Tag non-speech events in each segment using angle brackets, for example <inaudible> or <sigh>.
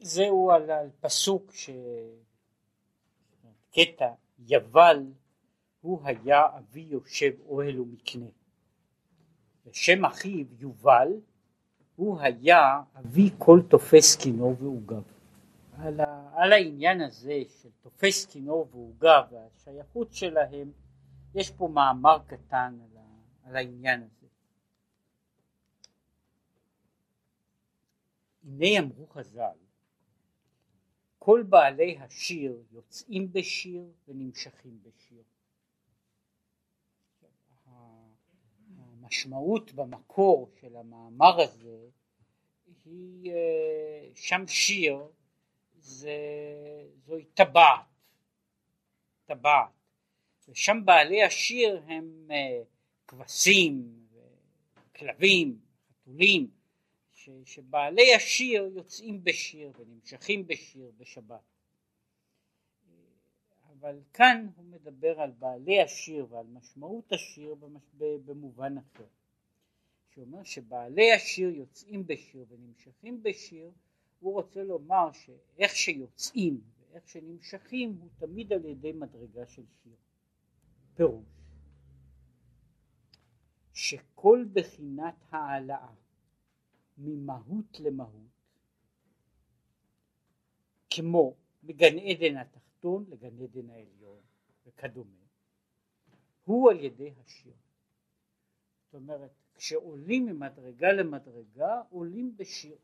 זהו על, על פסוק ש... קטע יבל הוא היה אבי יושב אוהל ומקנה ושם אחיו יובל הוא היה אבי כל תופס קינו ועוגב על, ה, על העניין הזה של תופס קינו ועוגב והשייכות שלהם יש פה מאמר קטן על, ה, על העניין הזה הנה אמרו חז"ל כל בעלי השיר יוצאים בשיר ונמשכים בשיר. המשמעות במקור של המאמר הזה היא אה, שם שיר זה, זוהי טבעת, טבעת, ושם בעלי השיר הם אה, כבשים, כלבים, חתולים, ש, שבעלי השיר יוצאים בשיר ונמשכים בשיר בשבת. אבל כאן הוא מדבר על בעלי השיר ועל משמעות השיר במובן אחר. שאומר שבעלי השיר יוצאים בשיר ונמשכים בשיר, הוא רוצה לומר שאיך שיוצאים ואיך שנמשכים הוא תמיד על ידי מדרגה של שיר. פירוש שכל בחינת העלאה ממהות למהות, כמו מגן עדן התחתון לגן עדן העליון וכדומה, הוא על ידי השיר. זאת אומרת, כשעולים ממדרגה למדרגה, עולים בשיר.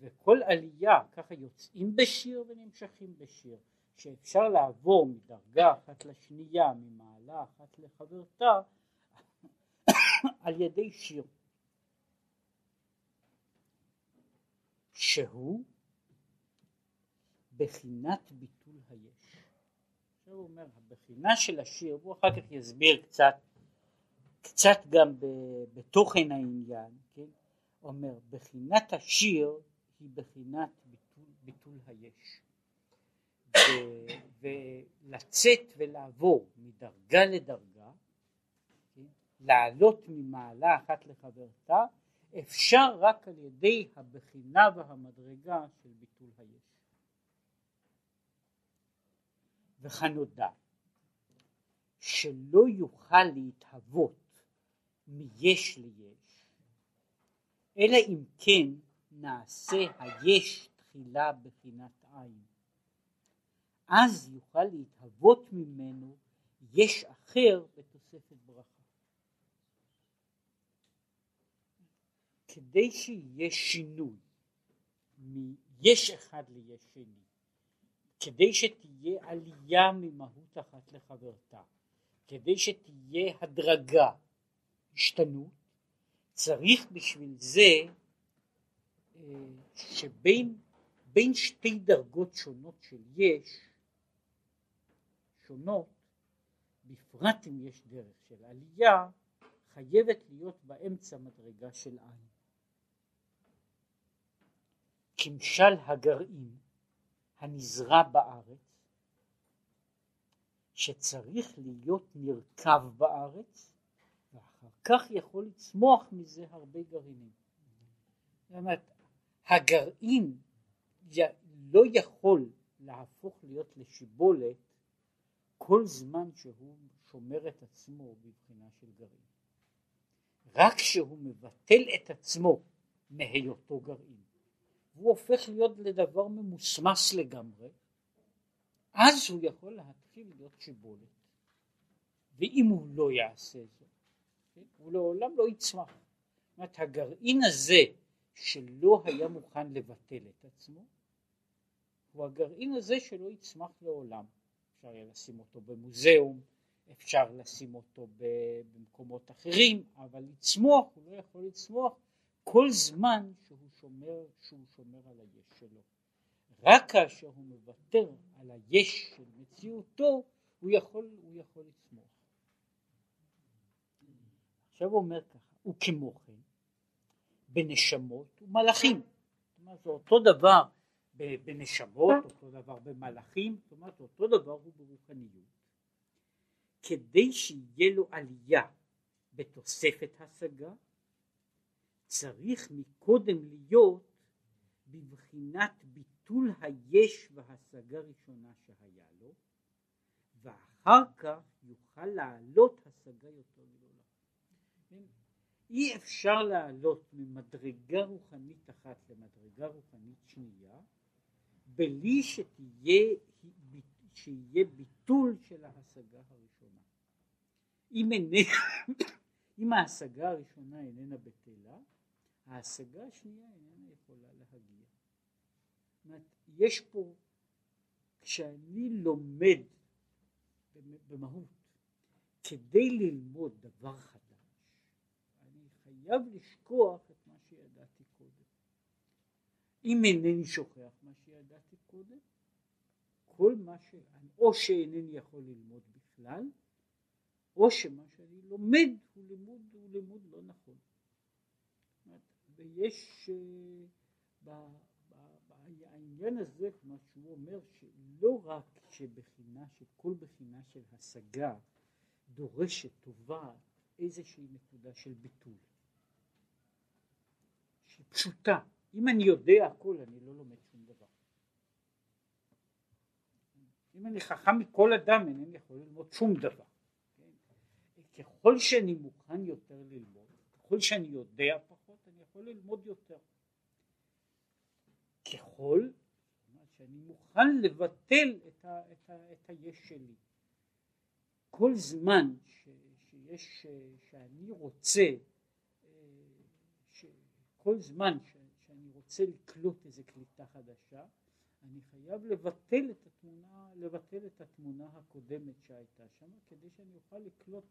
וכל עלייה, ככה יוצאים בשיר ונמשכים בשיר, שאפשר לעבור מדרגה אחת לשנייה, ממעלה אחת לחברתה, <coughs> על ידי שיר. שהוא בחינת ביטול היש. עכשיו הוא אומר, הבחינה של השיר, והוא אחר כך יסביר קצת, קצת גם בתוכן העניין, כן? הוא אומר, בחינת השיר היא בחינת ביטול, ביטול היש. ו, ולצאת ולעבור מדרגה לדרגה, כן? לעלות ממעלה אחת לחברתה, אפשר רק על ידי הבחינה והמדרגה של ביטול היש. וכנודע שלא יוכל להתהוות מיש ליש, אלא אם כן נעשה היש תחילה בחינת עין. אז יוכל להתהוות ממנו יש אחר בתוספת ברכה. כדי שיהיה שינוי מיש אחד ליש שני, כדי שתהיה עלייה ממהות אחת לחברתה, כדי שתהיה הדרגה, השתנות, צריך בשביל זה אה, שבין בין שתי דרגות שונות של יש, שונות, בפרט אם יש דרך של עלייה, חייבת להיות באמצע מדרגה של עין. כמשל הגרעין הנזרע בארץ שצריך להיות נרקב בארץ ואחר כך יכול לצמוח מזה הרבה גרעינים. זאת אומרת, הגרעין לא יכול להפוך להיות לשיבולת כל זמן שהוא שומר את עצמו בבחינה של גרעין. רק כשהוא מבטל את עצמו מהיותו גרעין והוא הופך להיות לדבר ממוסמס לגמרי, אז הוא יכול להתחיל להיות שיבולת. ואם הוא לא יעשה זאת, כן, הוא לעולם לא יצמח. זאת אומרת, הגרעין הזה שלא היה מוכן לבטל את עצמו, הוא הגרעין הזה שלא יצמח לעולם. אפשר היה לשים אותו במוזיאום, אפשר לשים אותו במקומות אחרים, אבל לצמוח, הוא לא יכול לצמוח כל זמן שהוא שומר, שהוא שומר על היש שלו. רק כאשר הוא מוותר על היש של מציאותו, הוא יכול, הוא יכול לצמוח. עכשיו הוא אומר ככה, וכמו כן, בנשמות ומלאכים. אומרת, זה אותו דבר בנשמות, אותו דבר במלאכים, זאת אומרת, אותו דבר הוא ברוחניות. כדי שיהיה לו עלייה בתוספת השגה, צריך מקודם להיות בבחינת ביטול היש והשגה ראשונה שהיה לו ואחר כך יוכל לעלות השגה יותר גדולה. אי אפשר לעלות ממדרגה רוחנית אחת למדרגה רוחנית שנייה בלי שתהיה, שיהיה ביטול של ההשגה הראשונה. אם, <coughs> אם ההשגה הראשונה איננה בטלה, ההשגה השנייה איננה יכולה להגיע. יש פה, כשאני לומד במהות, כדי ללמוד דבר חדש, אני חייב לשכוח את מה שידעתי קודם. אם אינני שוכח מה שידעתי קודם, כל מה ש... או שאינני יכול ללמוד בכלל, או שמה שאני לומד הוא לימוד, הוא לימוד לא נכון. ויש אה, בעניין הזה, כמו שהוא אומר, שלא רק שבחינה, שכל בחינה של השגה דורשת, טובה, איזושהי נקודה של ביטול. שהיא פשוטה. אם אני יודע הכל, אני לא לומד שום דבר. אם אני חכם מכל אדם, אינני יכול ללמוד שום דבר. ככל שאני מוכן יותר ללמוד, ככל שאני יודע פחות, יכול ללמוד יותר. ככל שאני מוכן לבטל את, ה, את, ה, את היש שלי. כל זמן ש, שיש, שאני רוצה, ש, כל זמן ש, שאני רוצה לקלוט איזה קליטה חדשה, אני חייב לבטל את התמונה, לבטל את התמונה הקודמת שהייתה שם, כדי שאני אוכל לקלוט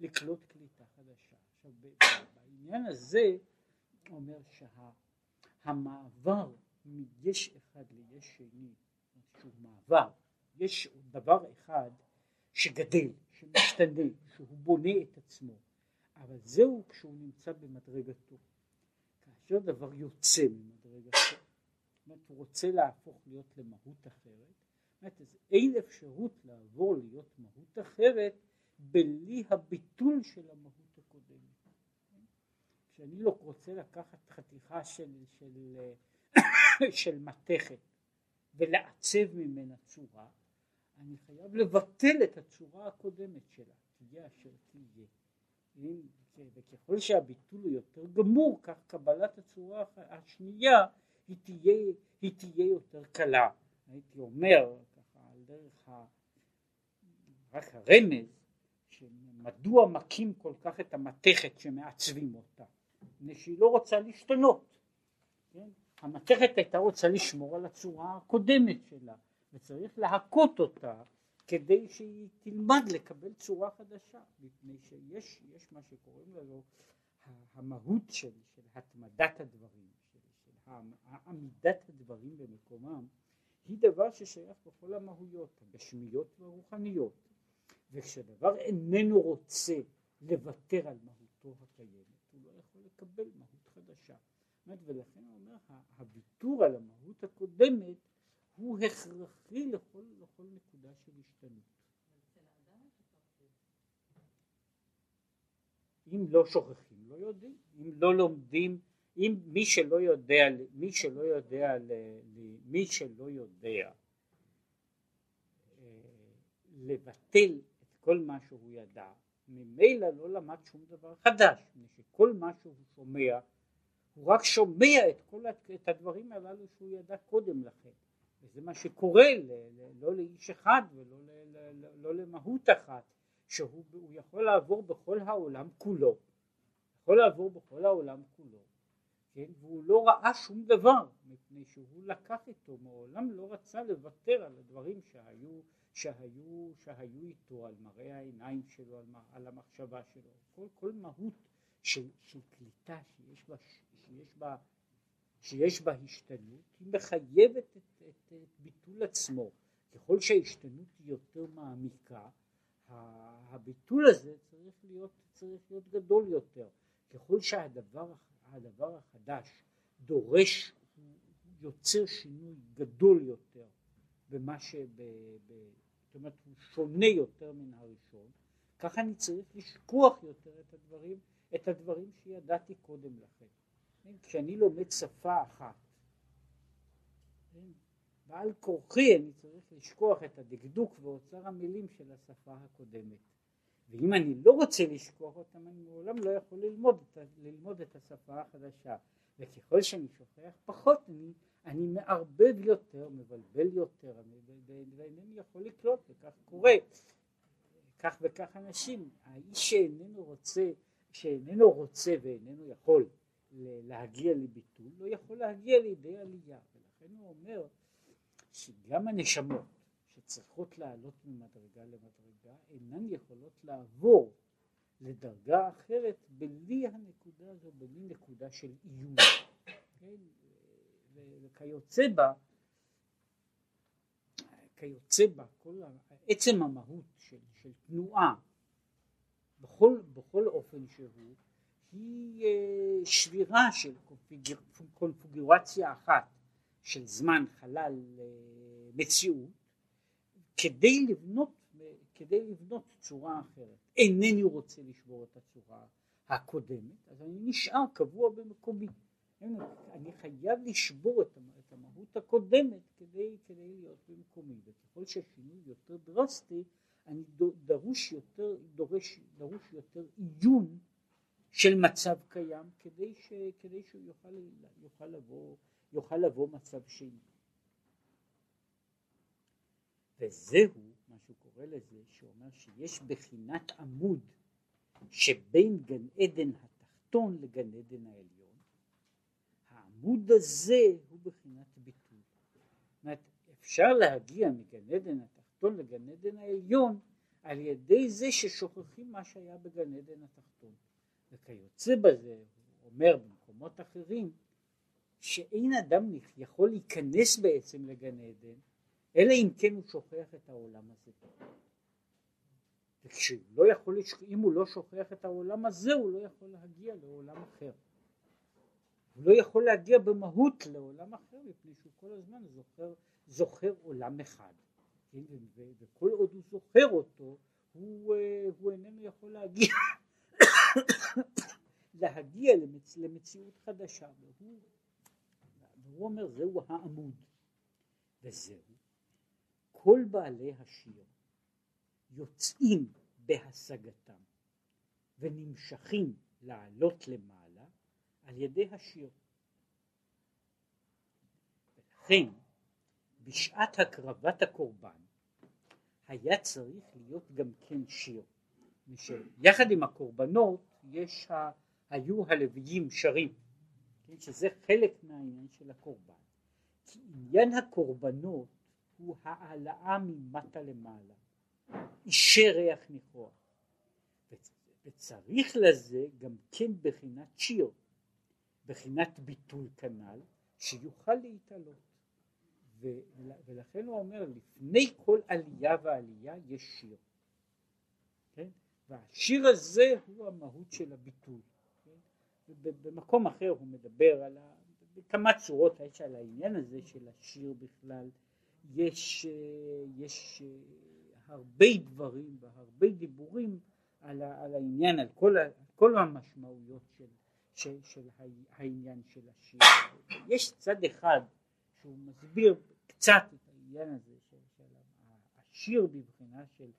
לקלוט קליטה חדשה. עכשיו בעניין הזה אומר שהמעבר שה, מיש אחד ליש שני, שהוא מעבר, יש דבר אחד שגדל, שמשתנה, שהוא בונה את עצמו, אבל זהו כשהוא נמצא במדרגתו. כאשר דבר יוצא ממדרגתו, זאת אומרת הוא רוצה להפוך להיות למהות אחרת, זאת אומרת, אין אפשרות לעבור להיות מהות אחרת בלי הביטול של המהות. כשאני לא רוצה לקחת חתיכה של, של, <coughs> של מתכת ולעצב ממנה צורה, אני חייב לבטל את הצורה הקודמת שלה, תהיה אשר תהיה. וככל שהביטול הוא יותר גמור, כך קבלת הצורה השנייה היא תהיה, היא תהיה יותר קלה. הייתי אומר, ככה על דרך ה... רק הרמז, שמדוע מכים כל כך את המתכת שמעצבים אותה? מפני שהיא לא רוצה להשתנות. כן? המתכת הייתה רוצה לשמור על הצורה הקודמת שלה וצריך להכות אותה כדי שהיא תלמד לקבל צורה חדשה מפני שיש יש מה שקוראים לנו המהות של, של התמדת הדברים של, של עמידת הדברים במקומם היא דבר ששייך בכל המהויות הגשמיות והרוחניות וכשדבר איננו רוצה לוותר על מהותו הקיימת, יכול לקבל מהות חדשה. ולכן הוא אומר, הוויתור על המהות הקודמת הוא הכרחי לכל, לכל נקודה של השתנות. אם לא שוכחים, לא יודעים. אם לא לומדים, אם מי שלא יודע, מי שלא יודע, מי שלא יודע אה, לבטל כל מה שהוא ידע, ממילא לא למד שום דבר חדש, שכל מה שהוא שומע, הוא רק שומע את כל את הדברים הללו שהוא ידע קודם לכן, וזה מה שקורה ל, ל, לא לאיש אחד ולא ל, ל, לא למהות אחת, שהוא יכול לעבור בכל העולם כולו, יכול לעבור בכל העולם כולו, כן, והוא לא ראה שום דבר, מפני שהוא לקח איתו, מעולם לא רצה לוותר על הדברים שהיו שהיו, שהיו איתו על מראה העיניים שלו, על, על המחשבה שלו, כל, כל מהות של, של קליטה שיש בה, שיש, בה, שיש בה השתנות, היא מחייבת את, את, את ביטול עצמו. ככל שההשתנות היא יותר מעמיקה, הביטול הזה צריך להיות, צריך להיות גדול יותר. ככל שהדבר הדבר החדש דורש, יוצר שינוי גדול יותר במה ש... זאת אומרת הוא שונה יותר מן הראשון, ככה אני צריך לשכוח יותר את הדברים, את הדברים שידעתי קודם לכן. כן, כשאני לומד שפה אחת, כן? בעל כורחי אני צריך לשכוח את הדקדוק ואוצר המילים של השפה הקודמת. ואם אני לא רוצה לשכוח אותם אני מעולם לא יכול ללמוד ללמוד את השפה החדשה וככל שאני שוכח פחות אני, אני מערבב יותר, מבלבל יותר ואינני יכול לקלוט וכך קורה כך וכך אנשים האיש שאיננו רוצה שאיננו רוצה ואיננו יכול להגיע לביטול לא יכול להגיע לידי עלייה ולכן הוא אומר שגם הנשמות שצריכות לעלות ממדרגה למדרגה אינן יכולות לעבור לדרגה אחרת בלי הנקודה הזו, בלי נקודה של איום. כן? וכיוצא בה, כיוצא בה, כל עצם המהות של, של תנועה בכל, בכל אופן שהוא היא אה, שבירה של קונפיגורציה אחת של זמן, חלל, אה, מציאות כדי לבנות, כדי לבנות צורה אחרת. אינני רוצה לשבור את הצורה הקודמת, אז אני נשאר קבוע במקומי. אני חייב לשבור את המהות הקודמת כדי, כדי להיות במקומי, וככל שהשינוי יותר דרסטי, אני דרוש יותר, דורש, דרוש יותר עיון של מצב קיים כדי, ש, כדי שהוא יוכל, יוכל, לבוא, יוכל לבוא מצב שני. וזהו מה שהוא קורא לזה, שאומר שיש בחינת עמוד שבין גן עדן התחתון לגן עדן העליון, העמוד הזה הוא בחינת ביטול. זאת אומרת, אפשר להגיע מגן עדן התחתון לגן עדן העליון על ידי זה ששוכחים מה שהיה בגן עדן התחתון. וכיוצא בזה, הוא אומר במקומות אחרים, שאין אדם יכול להיכנס בעצם לגן עדן אלא אם כן הוא שוכח את העולם הזה. וכשהוא לא יכול, אם הוא לא שוכח את העולם הזה הוא לא יכול להגיע לעולם אחר. הוא לא יכול להגיע במהות לעולם אחר מפני שהוא כל הזמן זוכר, זוכר עולם אחד. כן? וכל עוד הוא זוכר אותו הוא, אה, הוא איננו יכול להגיע <coughs> להגיע למצ, למציאות חדשה והוא, והוא אומר זהו העמוד וזהו כל בעלי השיר יוצאים בהשגתם ונמשכים לעלות למעלה על ידי השיר. ולכן בשעת הקרבת הקורבן היה צריך להיות גם כן שיר. יחד עם הקורבנות יש ה... היו הלוויים שרים, כן, שזה חלק מהעניין של הקורבן. כי עניין הקורבנות הוא העלאה ממטה למעלה, אישי ריח ניחוח. וצריך לזה גם כן בחינת שיר, בחינת ביטול כנ"ל, שיוכל להתעלות. ולכן הוא אומר לפני כל עלייה ועלייה יש שיר. כן? והשיר הזה הוא המהות של הביטול. כן? במקום אחר הוא מדבר על ה... בכמה צורות יש על העניין הזה של השיר בכלל. יש, יש הרבה דברים והרבה דיבורים על, על העניין, על כל, כל המשמעויות של, של, של העניין של השיר. יש צד אחד שהוא מסביר קצת את העניין הזה של, של השיר בבחינה של,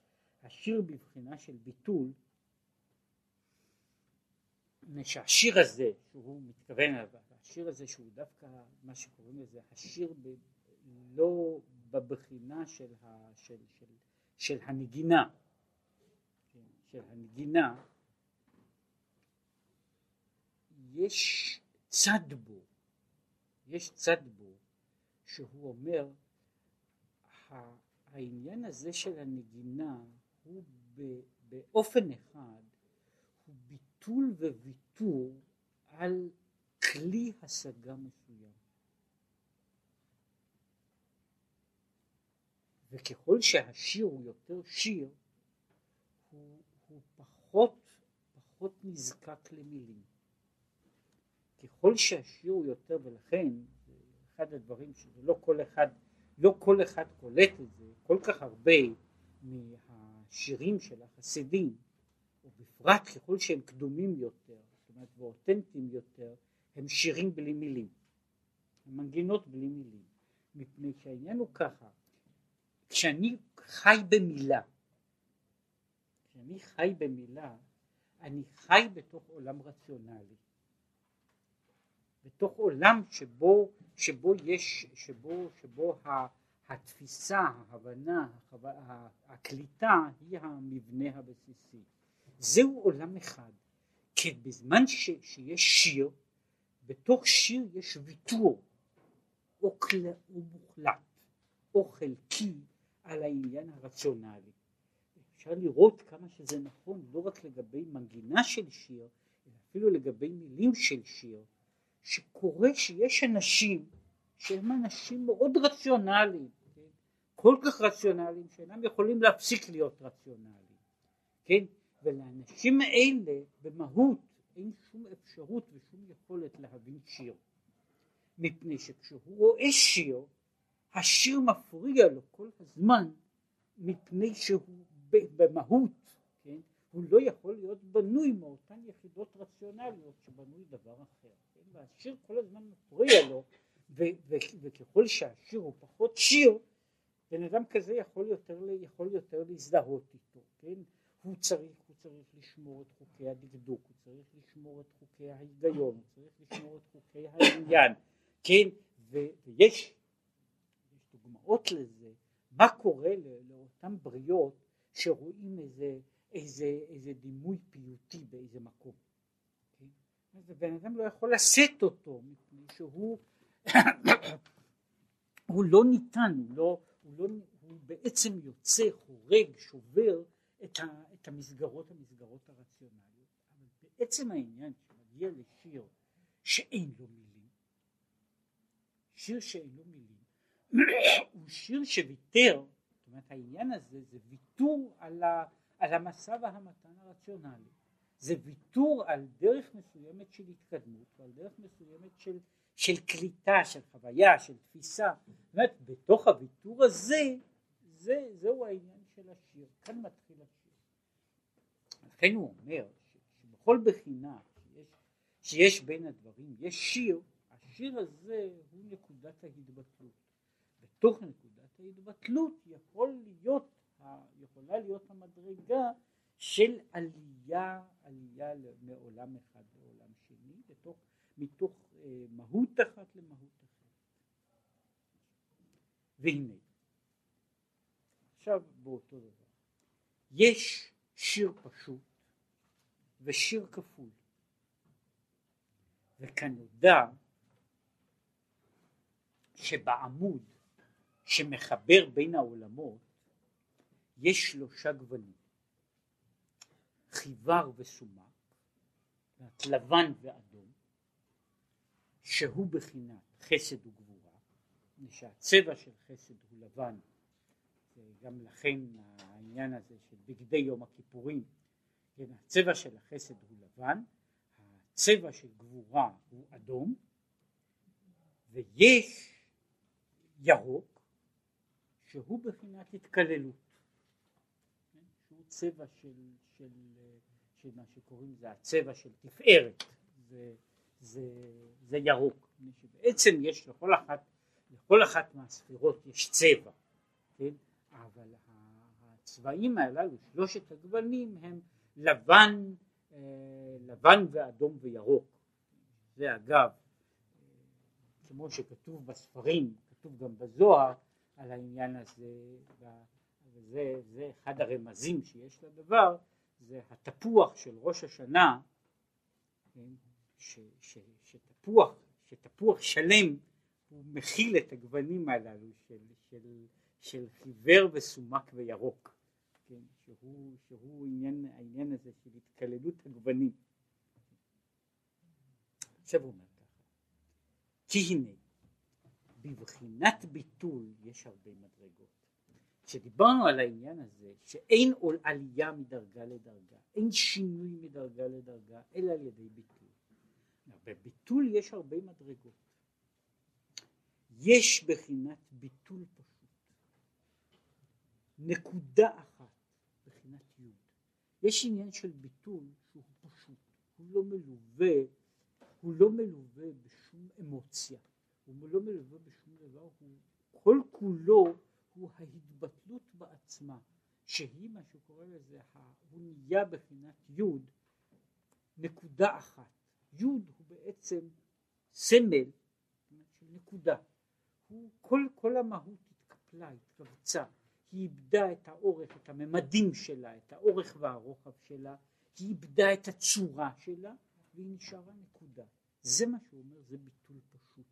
השיר בבחינה של ביטול, שהשיר הזה שהוא מתכוון אליו, השיר הזה שהוא דווקא מה שקוראים לזה השיר ב, לא בבחינה של, ה, של, של, של הנגינה, כן, של הנגינה, יש צד בו, יש צד בו, שהוא אומר, העניין הזה של הנגינה הוא באופן אחד, הוא ביטול וויתור על כלי השגה מסוים. וככל שהשיר הוא יותר שיר, הוא, הוא פחות, פחות נזקק למילים. ככל שהשיר הוא יותר, ולכן אחד הדברים שזה לא כל אחד, לא כל אחד קולט את זה, כל כך הרבה מהשירים של החסידים, ובפרט ככל שהם קדומים יותר, זאת אומרת ואותנטיים יותר, הם שירים בלי מילים, מנגינות בלי מילים. מפני שהעניין הוא ככה, כשאני חי במילה, כשאני חי במילה, אני חי בתוך עולם רציונלי, בתוך עולם שבו, שבו יש, שבו, שבו התפיסה, ההבנה, הקליטה היא המבנה הבסיסי. זהו עולם אחד, כי בזמן ש, שיש שיר, בתוך שיר יש ויתור, או, כל, או מוחלט, או חלקי, על העניין הרציונלי. אפשר לראות כמה שזה נכון לא רק לגבי מנגינה של שיר, אלא אפילו לגבי מילים של שיר, שקורה שיש אנשים שהם אנשים מאוד רציונליים, כן? כל כך רציונליים שאינם יכולים להפסיק להיות רציונליים, כן? ולאנשים האלה במהות אין שום אפשרות ושום יכולת להבין שיר, מפני שכשהוא רואה שיר, השיר מפריע לו כל הזמן מפני שהוא במהות, כן? הוא לא יכול להיות בנוי מאותן יחידות רציונליות שבנוי דבר אחר? והשיר כל הזמן מפריע לו וככל שהשיר הוא פחות שיר בן אדם כזה יכול יותר, יכול יותר להזדהות איתו, כן? הוא צריך, הוא צריך לשמור את חוקי הדקדוק, הוא צריך לשמור את חוקי ההיגיון, הוא צריך לשמור את חוקי העניין, כן? ויש דוגמאות לזה, מה קורה לאותן בריות שרואים איזה, איזה, איזה דימוי פיוטי באיזה מקום. הבן אדם לא יכול לשאת אותו מפני שהוא <coughs> הוא לא ניתן, הוא, לא, הוא, לא, הוא בעצם יוצא, חורג, שובר את, ה, את המסגרות, המסגרות הרציונליות. אבל בעצם העניין שמגיע לשיר שאין לו מילים, שיר שאין לו מילים, <coughs> הוא שיר שוויתר, זאת אומרת העניין הזה זה ויתור על, ה, על המשא והמתן הרציונלי, זה ויתור על דרך מסוימת של התקדמות ועל דרך מסוימת של, של קליטה, של חוויה, של תפיסה, זאת אומרת בתוך הוויתור הזה, זה, זהו העניין של השיר, כאן מתחיל השיר. לכן הוא אומר שבכל בחינה שיש, שיש בין הדברים, יש שיר, השיר הזה הוא נקודת ההתבטלות. בתוך נקודת ההתבטלות יכול להיות, יכולה להיות המדרגה של עלייה, עלייה מעולם אחד לעולם שני, בתוך, מתוך אה, מהות אחת למהות אחרת. והנה, עכשיו באותו דבר, יש שיר פשוט ושיר כפול, וכנודע שבעמוד שמחבר בין העולמות יש שלושה גוונים חיוור וסומק לבן ואדום שהוא בחינת חסד וגבורה שהצבע של חסד הוא לבן וגם לכן העניין הזה של בגדי יום הכיפורים כן, הצבע של החסד הוא לבן הצבע של גבורה הוא אדום ויש ירוק שהוא בחינת התקללות, כן? שהוא צבע של, של, של מה שקוראים זה הצבע של תפארת, זה, זה, זה ירוק, בעצם יש לכל אחת, לכל אחת מהספירות יש צבע, כן? אבל הצבעים הללו, שלושת הגוונים הם לבן, אה, לבן ואדום וירוק, זה אגב, כמו שכתוב בספרים, כתוב גם בזוהר, על העניין הזה, וזה זה אחד הרמזים שיש לדבר, זה התפוח של ראש השנה, כן, ש, ש, שתפוח, שתפוח שלם הוא מכיל את הגוונים הללו של, של, של חיוור וסומק וירוק, כן, שהוא, שהוא עניין, העניין הזה של התקללות הגוונים. עכשיו הוא אומר ככה, כי הנה בבחינת ביטול יש הרבה מדרגות. כשדיברנו על העניין הזה שאין עלייה מדרגה לדרגה, אין שינוי מדרגה לדרגה, אלא על ידי ביטול. בביטול יש הרבה מדרגות. יש בחינת ביטול פשוט. נקודה אחת, בחינת י'. יש עניין של ביטול שהוא פשוט, הוא לא מלווה, הוא לא מלווה בשום אמוציה. הוא לא מלווה בשום דבר, הוא, כל כולו הוא ההתבטלות בעצמה, שהיא מה שקורא לזה, הוא נהיה בחינת י' נקודה אחת. י' הוא בעצם סמל של נקודה. הוא, כל, כל המהות התקפלה, התכווצה, היא איבדה את האורך, את הממדים שלה, את האורך והרוחב שלה, היא איבדה את הצורה שלה והיא נשארה נקודה. זה מה שהוא אומר, זה ביטול פשוט.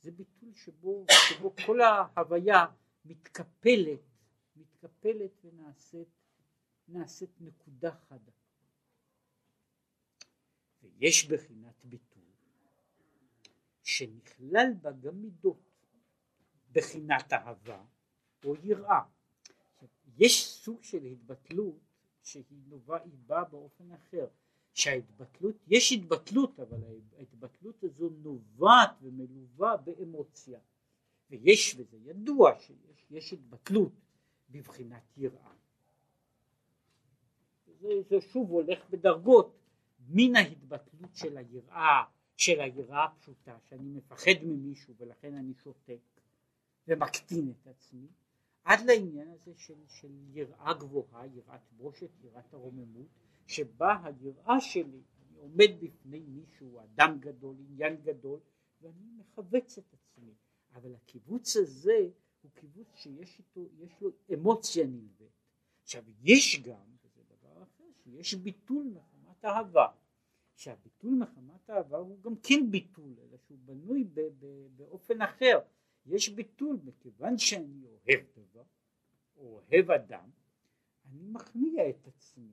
זה ביטול שבו, שבו כל ההוויה מתקפלת, מתקפלת ונעשית נעשית נקודה חדה. ויש בחינת ביטול שנכלל בה גם מידות, בחינת אהבה או יראה. יש סוג של התבטלות שהיא נובעת, היא באה באופן אחר. שההתבטלות, יש התבטלות אבל ההתבטלות הזו נובעת ומלווה באמוציה ויש וזה ידוע שיש יש התבטלות בבחינת יראה. זה, זה שוב הולך בדרגות מן ההתבטלות של היראה, של היראה הפשוטה שאני מפחד ממישהו ולכן אני שותק ומקטין את עצמי עד לעניין הזה של, של יראה גבוהה, יראת בושת, יראת הרוממות שבה היראה שלי, אני עומד בפני מישהו, אדם גדול, עניין גדול, ואני מכווץ את עצמי. אבל הקיבוץ הזה הוא קיבוץ שיש איתו, יש לו אמוציה נלווית. עכשיו יש גם, וזה דבר אחר, שיש ביטול מחמת אהבה. שהביטול מחמת אהבה הוא גם כן ביטול, אלא שהוא בנוי ב- ב- באופן אחר. יש ביטול, מכיוון שאני אוהב דבר, או אוהב אדם, אני מכניע את עצמי.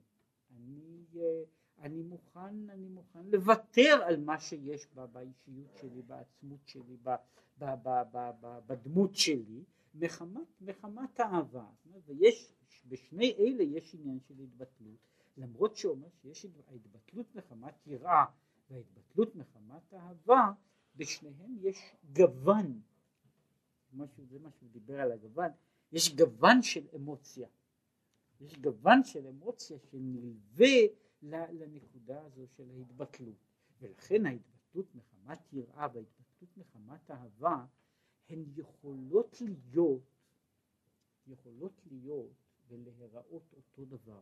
אני, אה, אני מוכן, אני מוכן לוותר על מה שיש בה, באישיות שלי, בעצמות שלי, ב, ב, ב, ב, ב, בדמות שלי, מחמת, מחמת האהבה. ויש, בשני אלה יש עניין של התבטלות, למרות שאומר שיש ההתבטלות מחמת יראה וההתבטלות מחמת אהבה, בשניהם יש גוון, משהו, זה מה שהוא דיבר על הגוון, יש גוון של אמוציה. יש גוון של אמוציה שנלווה לנקודה הזו של ההתבטלות ולכן ההתבטלות מחמת יראה וההתבטלות מחמת אהבה הן יכולות להיות יכולות להיות ולהיראות אותו דבר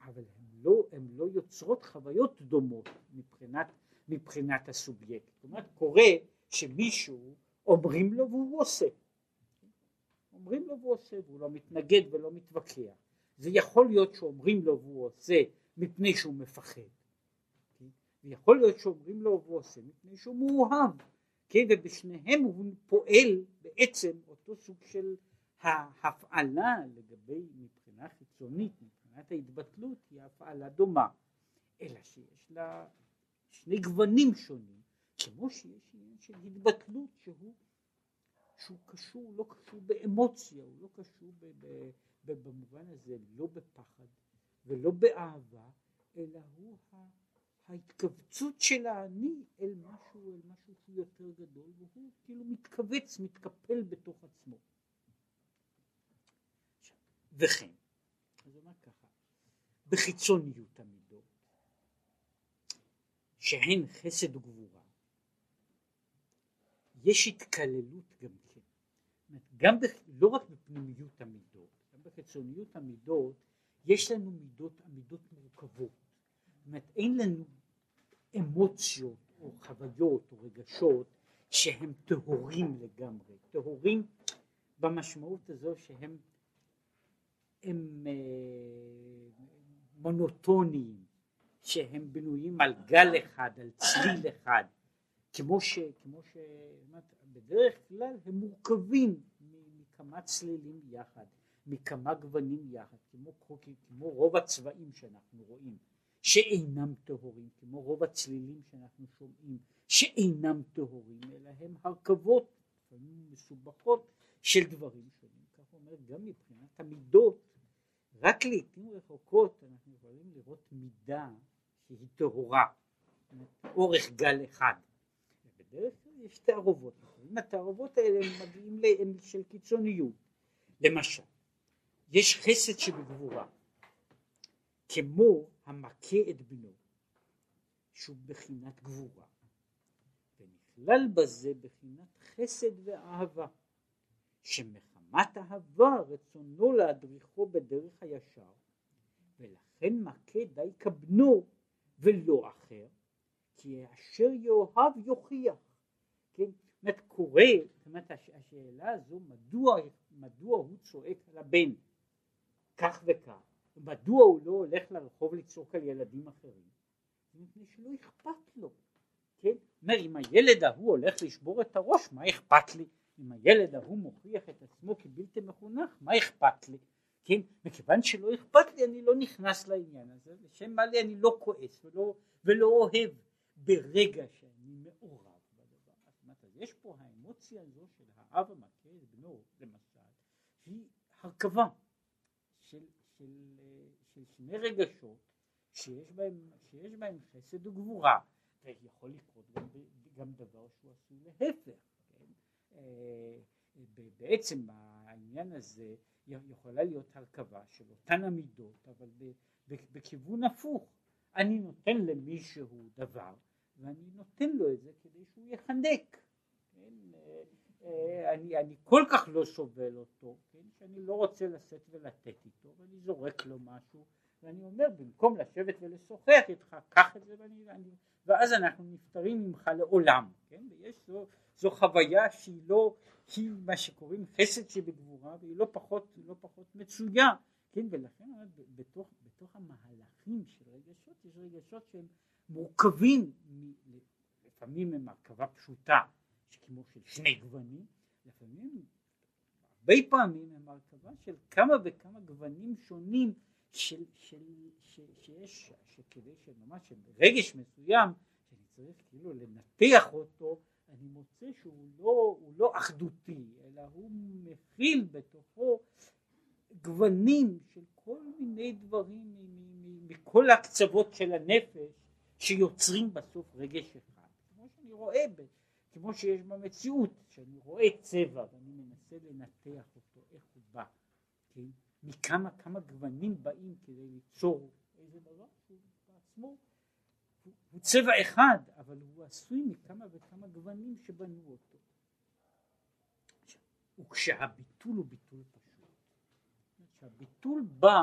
אבל הן לא, הן לא יוצרות חוויות דומות מבחינת, מבחינת הסובייקט. זאת אומרת קורה שמישהו אומרים לו והוא עושה. אומרים לו והוא עושה והוא לא מתנגד ולא מתווכח. זה יכול להיות שאומרים לו והוא עושה מפני שהוא מפחד, כן? ויכול להיות שאומרים לו והוא עושה מפני שהוא מאוהב, כן? ובשניהם הוא פועל בעצם אותו סוג של ההפעלה לגבי מבחינה חיצונית, מבחינת ההתבטלות היא הפעלה דומה, אלא שיש לה שני גוונים שונים, כמו שיש עניין של התבטלות שהוא שהוא קשור, לא קשור באמוציה, הוא לא קשור ב, ב, ובמובן הזה לא בפחד ולא באהבה, אלא הוא ההתכווצות של האני אל משהו, אל משהו שהוא יותר גדול, והוא כאילו מתכווץ, מתקפל בתוך עצמו. וכן, אז אומר ככה, בחיצוניות המידות, שהן חסד וגבורה, יש התקללות גם כן, גם לא רק בפנימיות המידות, בחיצוניות המידות יש לנו מידות, המידות מורכבות. זאת אומרת אין לנו אמוציות או חוויות או רגשות שהם טהורים לגמרי, טהורים במשמעות הזו שהם הם אה, מונוטוניים, שהם בנויים על גל אחד, על צליל אחד, כמו ש... כמו ש... בדרך כלל הם מורכבים מכמה צלילים יחד. מכמה גוונים יחד, כמו, כמו רוב הצבעים שאנחנו רואים, שאינם טהורים, כמו רוב הצלילים שאנחנו שומעים, שאינם טהורים, אלא הם הרכבות, לפעמים מסובכות, של דברים שונים. כך אומר גם מבחינת המידות, רק לעיתים רחוקות אנחנו יכולים לראות מידה שהיא טהורה, אורך גל אחד. בדרך כלל יש תערובות, התערובות האלה מגיעים של קיצוניות. למשל, יש חסד שבגבורה, כמו המכה את בנו, שהוא בחינת גבורה, ונכלל בזה בחינת חסד ואהבה, שמחמת אהבה רצונו להדריכו בדרך הישר ולכן מכה די כבנו ולא אחר כי אשר יאהב יוכיח. כן? זאת אומרת קורא זאת אומרת השאלה הזו מדוע, מדוע הוא צועק על הבן כך וכך מדוע הוא לא הולך לרחוב לצעוק על ילדים אחרים? מפני שלא אכפת לו כן? אומר אם הילד ההוא הולך לשבור את הראש מה אכפת לי? אם הילד ההוא מוכיח את עצמו כבלתי מחונך מה אכפת לי? כן? מכיוון שלא אכפת לי אני לא נכנס לעניין הזה לשם מה לי אני לא כועס ולא, ולא אוהב ברגע שאני מעורב בדבר. יש פה האמוציה הזו של האב המכה את בנו למשל היא הרכבה של, של, של שני רגשות שיש בהם, שיש בהם חסד וגבורה ויכול לקרות גם, גם דבר שהוא עשוי להפך כן? אה, בעצם העניין הזה יכולה להיות הרכבה של אותן המידות אבל בכיוון הפוך אני נותן למישהו דבר ואני נותן לו את זה כדי שהוא יחנק כן? אה, אני, אני כל כך לא סובל אותו כן? שאני לא רוצה לשאת ולתת איתו ואני זורק לו משהו ואני אומר במקום לשבת ולשוחח איתך קח את זה ואני, ואני, ואז אנחנו נפטרים ממך לעולם כן? ויש זו, זו חוויה שהיא לא היא מה שקוראים חסד שבגבורה והיא לא פחות, לא פחות מצויה כן ולכן בתוך, בתוך המהלכים של רגשות יש רגשות שהם מורכבים לפעמים הם הרכבה פשוטה כמו של שני גוונים לפעמים הרבה פעמים הם הרכבה של כמה וכמה גוונים שונים של, של, של, שיש שכדי שממש רגש מסוים שאני צריך כאילו לנתח אותו אני מוצא שהוא לא, לא אחדותי, אלא הוא מכיל בתוכו גוונים של כל מיני דברים מכל הקצוות של הנפש שיוצרים בסוף רגש אחד. כמו שאני רואה, כמו שיש במציאות, שאני רואה צבע ואני מנסה לנתח אותו, איך הוא בא, כן? מכמה כמה גוונים באים כדי ליצור איזה דבר שהוא בעצמו הוא צבע אחד אבל הוא עשוי מכמה וכמה גוונים שבנו אותו וכשהביטול הוא ביטול פשוט כשהביטול בא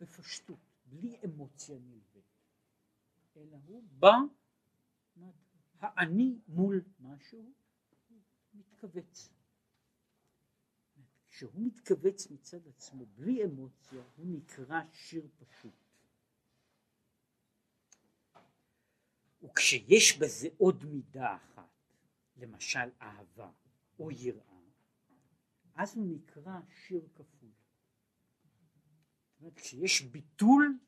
בפשטות בלי אמוציה נלווית אלא הוא בא האני מול משהו מתכווץ כשהוא מתכווץ מצד עצמו בלי אמוציה הוא נקרא שיר פשוט וכשיש בזה עוד מידה אחת, למשל אהבה או יראה, אז הוא נקרא שיר כפול. זאת אומרת, כשיש ביטול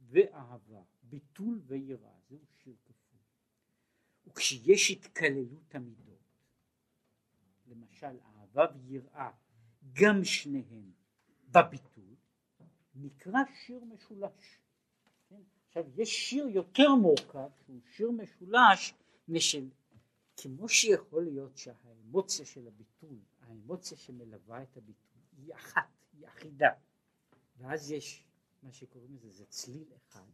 ואהבה, ביטול ויראה, זהו שיר. וכשיש התקללות המידות, למשל אהבה ויראה, גם שניהם בביטול, נקרא שיר משולש. עכשיו יש שיר יותר מורכב שהוא שיר משולש משל כמו שיכול להיות שהאמוציה של הביטול האמוציה שמלווה את הביטול היא אחת היא אחידה. ואז יש מה שקוראים לזה זה צליל אחד.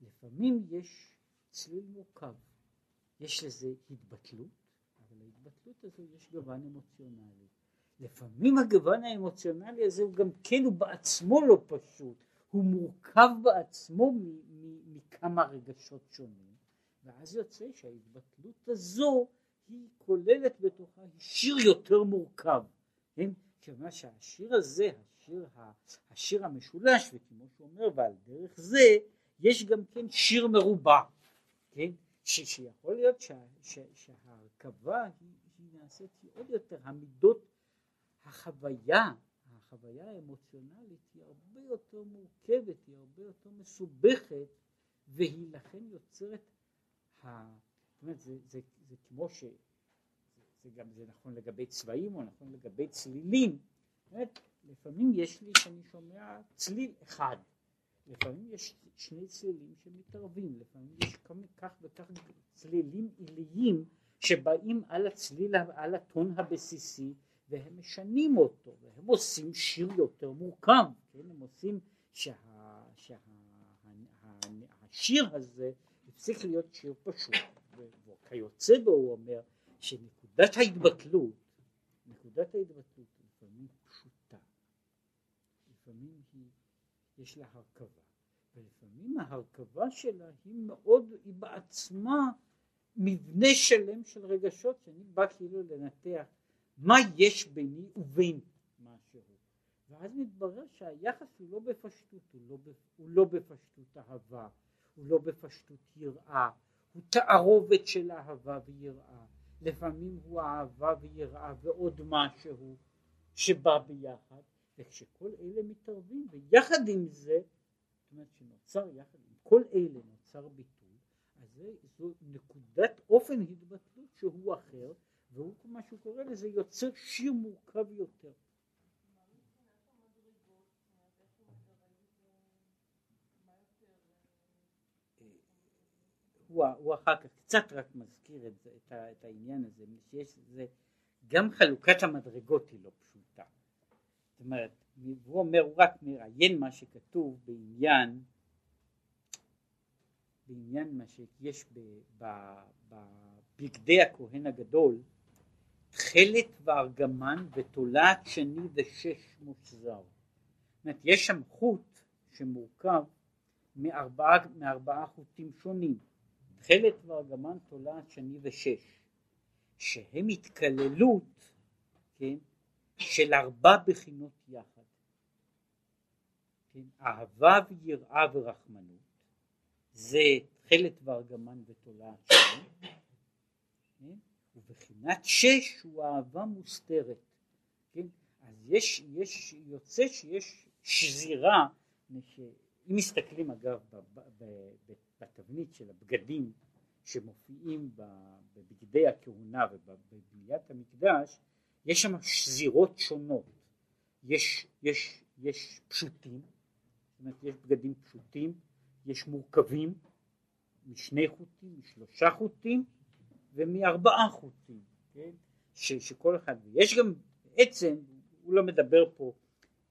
לפעמים יש צליל מורכב יש לזה התבטלות אבל ההתבטלות הזו יש גוון אמוציונלי לפעמים הגוון האמוציונלי הזה הוא גם כן הוא בעצמו לא פשוט הוא מורכב בעצמו מכמה רגשות שונים ואז יוצא שההתבטלות הזו היא כוללת בתוכה שיר יותר מורכב, כן? כיוון שהשיר הזה, השיר, השיר המשולש, וכמו שהוא אומר, ועל דרך זה יש גם כן שיר מרובע, כן? שיכול להיות שה, ש, שההרכבה היא, היא נעשית עוד יותר, המידות, החוויה החוויה האמוציונלית היא הרבה יותר מורכבת, היא הרבה יותר מסובכת והיא לכן יוצרת, ה... זאת אומרת זה, זה, זה כמו ש... זה גם זה נכון לגבי צבעים או נכון לגבי צלילים, זאת לפעמים יש לי שאני שומע צליל אחד, לפעמים יש שני צלילים שמתערבים, לפעמים יש כך וכך צלילים עיליים שבאים על הצליל, על הטון הבסיסי והם משנים אותו והם עושים שיר יותר מורכב, כן? הם עושים שה, שה, השיר הזה הפסיק להיות שיר פשוט וכיוצא בו הוא אומר שנקודת ההתבטלות נקודת ההתבטלות לפעמים פשוטה, לפעמים היא, יש לה הרכבה, ולפעמים ההרכבה שלה היא מאוד, היא בעצמה מבנה שלם של רגשות שאני בא כאילו לנתח מה יש ביני ובין משהו. ואז מתברר שהיחס הוא לא בפשטות, הוא לא, הוא לא בפשטות אהבה, הוא לא בפשטות יראה, הוא תערובת של אהבה ויראה, לפעמים הוא אהבה ויראה ועוד משהו שבא ביחד, וכשכל אלה מתערבים ויחד עם זה, זאת אומרת שנוצר יחד עם כל אלה נוצר ביטוי, אז זו נקודת אופן התבטלות שהוא אחר, והוא מה שהוא קורא לזה יוצר שיר מורכב יותר. הוא, הוא אחר כך קצת רק מזכיר את, את, את העניין הזה, שיש זה, גם חלוקת המדרגות היא לא פשוטה. זאת אומרת, הוא אומר, הוא רק מראיין מה שכתוב בעניין, בעניין מה שיש בבגדי הכהן הגדול, תכלת וארגמן ותולעת שני ושש מושזר. זאת אומרת, יש שם חוט שמורכב מארבעה, מארבעה חוטים שונים. תכלת וארגמן תולעת שני ושש, שהם התקללות, כן, של ארבע בחינות יחד. כן, אהבה ויראה ורחמנות, זה תכלת וארגמן ותולעת כן, ובחינת שש הוא אהבה מוסתרת, כן, אז יש, יש, יוצא שיש שזירה, אם מסתכלים אגב בתבנית של הבגדים שמופיעים בבגדי הכהונה ובבניית המקדש, יש שם שזירות שונות, יש, יש, יש פשוטים, זאת אומרת יש בגדים פשוטים, יש מורכבים משני חוטים, משלושה חוטים ומארבעה חוטים, כן? ש, שכל אחד, יש גם בעצם, הוא לא מדבר פה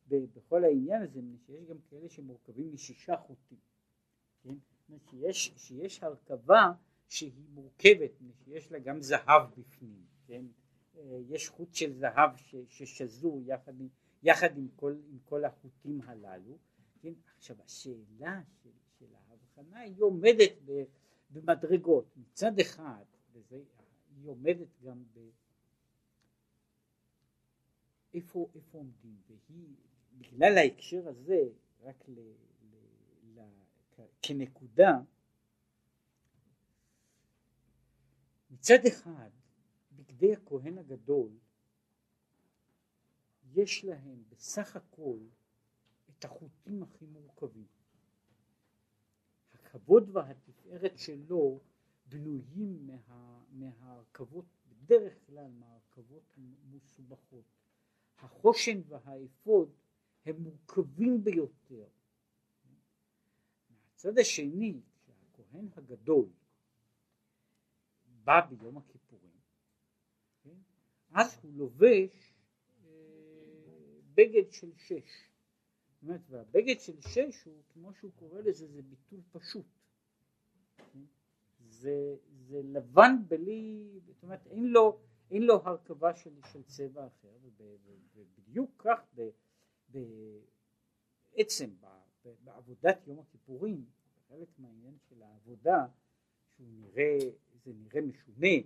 בכל העניין הזה, שיש גם כאלה שמורכבים משישה חוטים, כן? שיש, שיש הרכבה שהיא מורכבת, שיש לה גם זהב בפנים, כן? אה, יש חוט של זהב ששזור יחד, יחד עם, כל, עם כל החוטים הללו, כן? עכשיו השאלה של, של ההבחנה היא עומדת במדרגות, מצד אחד, וזה, היא עומדת גם ב... איפה, איפה עומדים, והיא בגלל ההקשר הזה, רק ל, ל, ל, כנקודה, מצד אחד בגדי הכהן הגדול יש להם בסך הכל את החוטים הכי מורכבים. הכבוד והתפארת שלו בנויים מה, מהרכבות, בדרך כלל מהרכבות מסובכות. החושן והאפוד הם מורכבים ביותר. מהצד השני, כשהכהן הגדול בא ביום הכיפורים, כן? אז הוא לובש אה, בגד של שש. זאת אומרת, והבגד של שש הוא, כמו שהוא קורא לזה, זה ביטול פשוט. זה, זה לבן בלי, זאת אומרת, אין לו, אין לו הרכבה של, של צבע אחר, ובדיוק כך בעצם בעבודת יום הכיפורים, חלק מהעניין של העבודה, שהוא נראה, זה נראה משונה,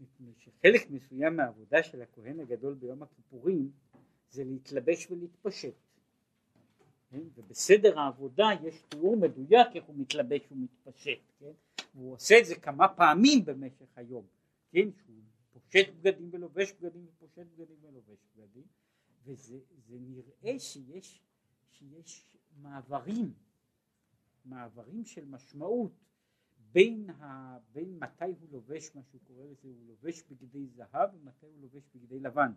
מפני שחלק מסוים מהעבודה של הכהן הגדול ביום הכיפורים זה להתלבש ולהתפשט. כן? ובסדר העבודה יש תיאור מדויק איך הוא מתלבש ומתפשט, כן? והוא עושה את זה כמה פעמים במשך היום, כן? שהוא פושט בגדים ולובש בגדים ופושט בגדים ולובש בגדים, וזה נראה שיש, שיש מעברים, מעברים של משמעות בין, ה, בין מתי הוא לובש מה שהוא קורא לזה, הוא לובש בגדי זהב ומתי הוא לובש בגדי לבן,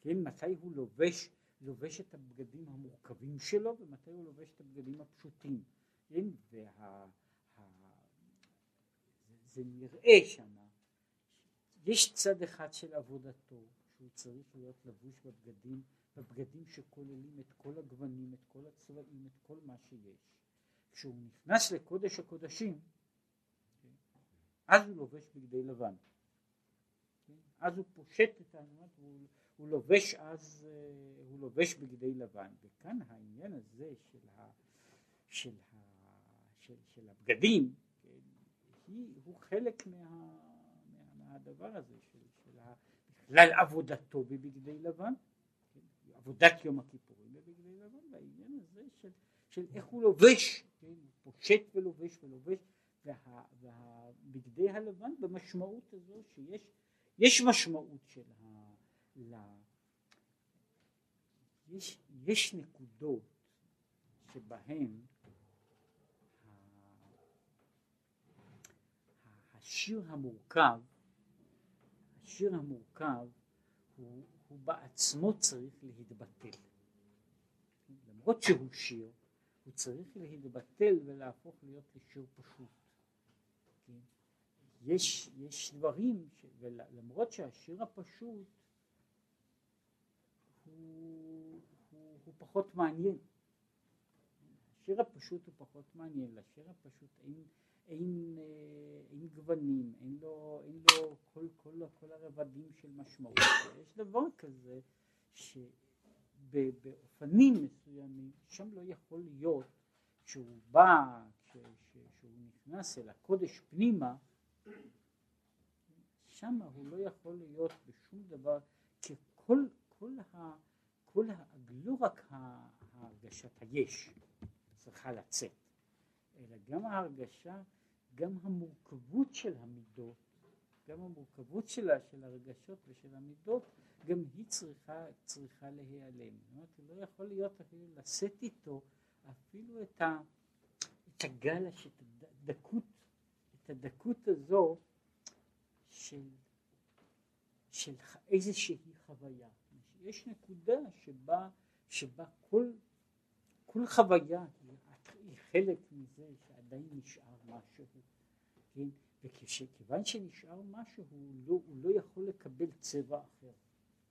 כן, מתי הוא לובש, לובש את הבגדים המורכבים שלו ומתי הוא לובש את הבגדים הפשוטים, כן, וה, ה, זה נראה שם, יש צד אחד של עבודתו שהוא צריך להיות לבוש בבגדים בבגדים שכוללים את כל הגוונים, את כל הצבעים, את כל מה שיש. כשהוא נכנס לקודש הקודשים, אז הוא לובש בגדי לבן. אז הוא פושט את העניין, הוא, הוא לובש אז, הוא לובש בגדי לבן, וכאן העניין הזה של, ה, של, ה, של, של הבגדים, כן, היא, הוא חלק מה, מה, מהדבר הזה, של, של בכלל עבודתו בבגדי לבן, כן, עבודת יום הכיפורים בבגדי לבן, והעניין הזה של, של איך הוא לובש, כן, הוא פושט ולובש ולובש, וה, והבגדי הלבן במשמעות הזו שיש יש משמעות של ה... ל... יש, יש נקודות שבהן השיר המורכב, השיר המורכב הוא, הוא בעצמו צריך להתבטל. למרות שהוא שיר, הוא צריך להתבטל ולהפוך להיות לשיר פשוט. יש, יש דברים, ש... ולמרות שהשיר הפשוט הוא, הוא, הוא פחות מעניין. השיר הפשוט הוא פחות מעניין, לשיר הפשוט אין, אין, אה, אין גוונים, אין לו, אין לו כל, כל, כל הרבדים של משמעות. יש דבר כזה שבאופנים מסוימים שם לא יכול להיות שהוא בא, כשהוא נכנס אל הקודש פנימה, שם הוא לא יכול להיות בשום דבר, כי כל, ה, כל ה, לא רק ההרגשת היש צריכה לצאת, אלא גם ההרגשה, גם המורכבות של המידות, גם המורכבות שלה, של הרגשות ושל המידות, גם היא צריכה, צריכה להיעלם. זאת אומרת, הוא לא יכול להיות אפילו לשאת איתו אפילו את, ה, את הגלש, את הדקות, הדקות הזו של, של איזושהי חוויה. יש נקודה שבה, שבה כל, כל חוויה היא, חלק מזה שעדיין נשאר משהו. כן? וכיוון שנשאר משהו הוא לא, הוא לא יכול לקבל צבע אחר.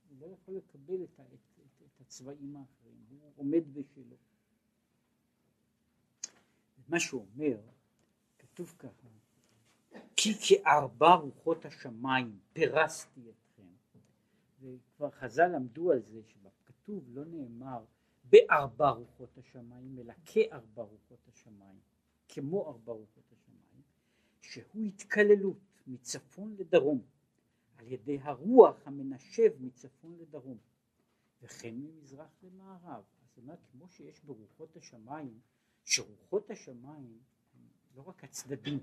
הוא לא יכול לקבל את, את, את, את הצבעים האחרים, הוא עומד בשלו. מה שהוא אומר, כתוב ככה, כי כארבע רוחות השמיים פרסתי אתכם. וכבר חז"ל למדו על זה שבכתוב לא נאמר בארבע רוחות השמיים אלא כארבע רוחות השמיים כמו ארבע רוחות השמיים שהוא התקללות מצפון לדרום על ידי הרוח המנשב מצפון לדרום וכן ממזרח למערב. זאת אומרת כמו שיש ברוחות השמיים שרוחות השמיים לא רק הצדדים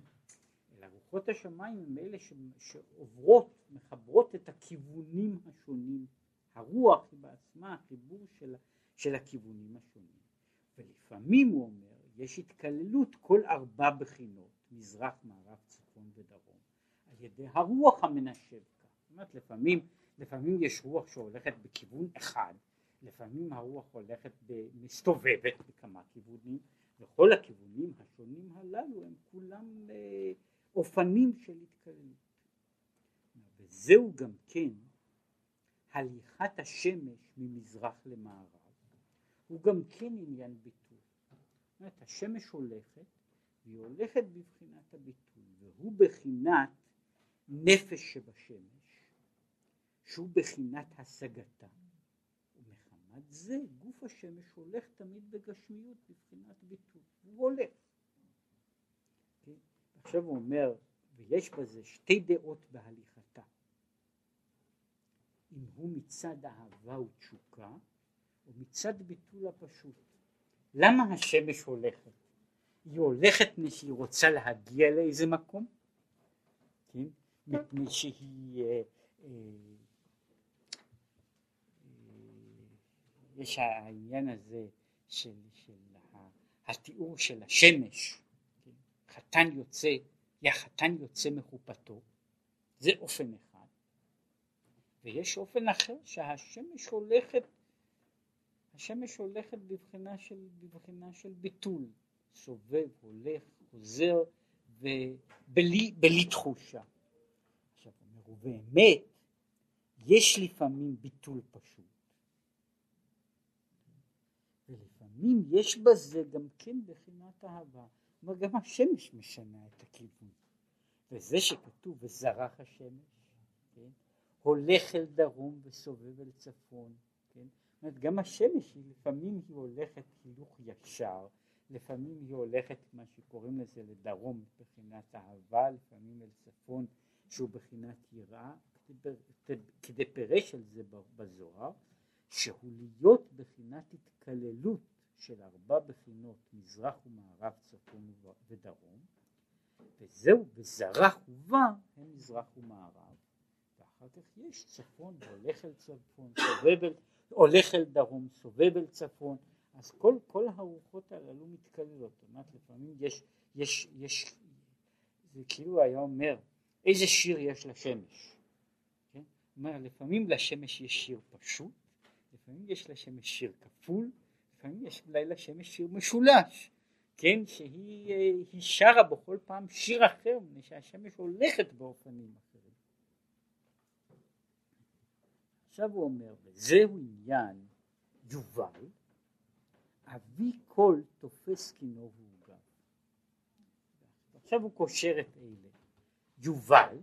אלא רוחות השמיים הם אלה שעוברות, מחברות את הכיוונים השונים. הרוח היא בעצמה החיבור של, של הכיוונים השונים. ולפעמים הוא אומר, יש התקללות כל ארבע בחינות, מזרח, מערב, צפון ודרום, על ידי הרוח המנשב כך. זאת אומרת, לפעמים, לפעמים יש רוח שהולכת בכיוון אחד, לפעמים הרוח הולכת, מסתובבת בכמה כיוונים, וכל הכיוונים השונים הללו הם כולם אה, אופנים של התקללות. וזהו גם כן הליכת השמש ממזרח למערב, הוא גם כן עניין ביטול. זאת אומרת, השמש הולכת, והיא הולכת בבחינת הביטול, והוא בחינת נפש שבשמש, שהוא בחינת השגתה. ומחמת זה גוף השמש הולך תמיד בגשמיות בבחינת ביטול, הוא הולך. עכשיו הוא אומר, ויש בזה שתי דעות בהליכתה. אם הוא מצד אהבה ותשוקה, או מצד ביטול הפשוט. למה השמש הולכת? היא הולכת מפני שהיא רוצה להגיע לאיזה מקום, כן? מפני שהיא... אה, אה, יש העניין הזה של, של התיאור של השמש חתן יוצא, החתן יוצא מחופתו, זה אופן אחד, ויש אופן אחר שהשמש הולכת, השמש הולכת בבחינה של, בבחינה של ביטול, סובב, הולך, חוזר, ובלי בלי תחושה. עכשיו, אומר, ובאמת, יש לפעמים ביטול פשוט. ולפעמים יש בזה גם כן בחינת אהבה. כלומר גם השמש משנה את הכיוון. וזה שכתוב וזרח השמש, כן? הולך אל דרום וסובב אל צפון, כן? זאת אומרת, גם השמש היא לפעמים היא הולכת הילוך ישר, לפעמים היא הולכת מה שקוראים לזה לדרום מבחינת אהבה, לפעמים אל צפון שהוא בחינת יראה, כדי פירש על זה בזוהר, שהוא להיות בחינת התקללות של ארבע בחינות מזרח ומערב צפון ודרום וזהו וזרח ובא הם מזרח ומערב. ואחר כך יש צפון והולך אל צפון סובב אל הולך אל דרום סובב אל צפון. אז כל, כל הרוחות הללו מתקללות. זאת אומרת לפעמים יש, יש, יש זה כאילו היה אומר איזה שיר יש לשמש? כן? אומר לפעמים לשמש יש שיר פשוט לפעמים יש לשמש שיר כפול לפעמים יש אולי לשמש שיר משולש, כן, שהיא שרה בכל פעם שיר אחר, מפני שהשמש הולכת באופנים אחרים. עכשיו הוא אומר, וזהו עניין יובל, אבי קול תופס כינו ועוגב. עכשיו הוא קושר את אלה. יובל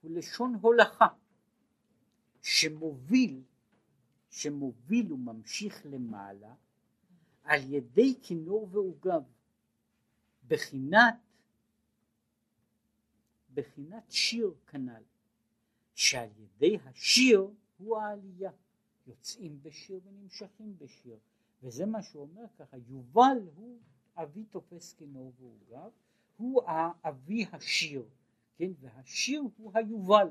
הוא לשון הולכה, שמוביל, שמוביל וממשיך למעלה על ידי כינור ועוגב, בחינת, בחינת שיר כנ"ל, שעל ידי השיר הוא העלייה, יוצאים בשיר ונמשכים בשיר, וזה מה שהוא אומר ככה, יובל הוא אבי תופס כינור ועוגב, הוא אבי השיר, כן, והשיר הוא היובל.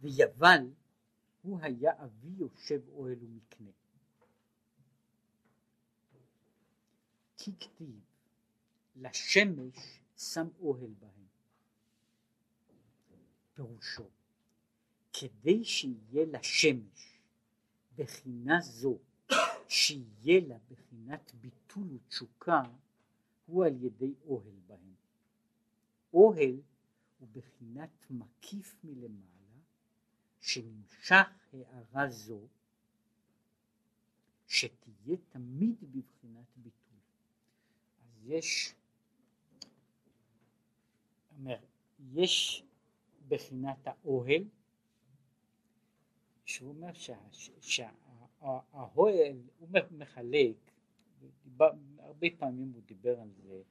ויבל הוא היה אבי יושב אוהל ומקנה. כי כתיב לשמש שם אוהל בהם. פירושו כדי שיהיה לשמש בחינה זו שיהיה לה בחינת ביטול ותשוקה הוא על ידי אוהל בהם. אוהל הוא בחינת מקיף מלמעלה שנמשך הערה זו שתהיה תמיד בבחינת ביטול. אז יש, אומר, יש בחינת האוהל, שהוא אומר שהאוהל, הוא מחלק, הרבה פעמים הוא דיבר על זה,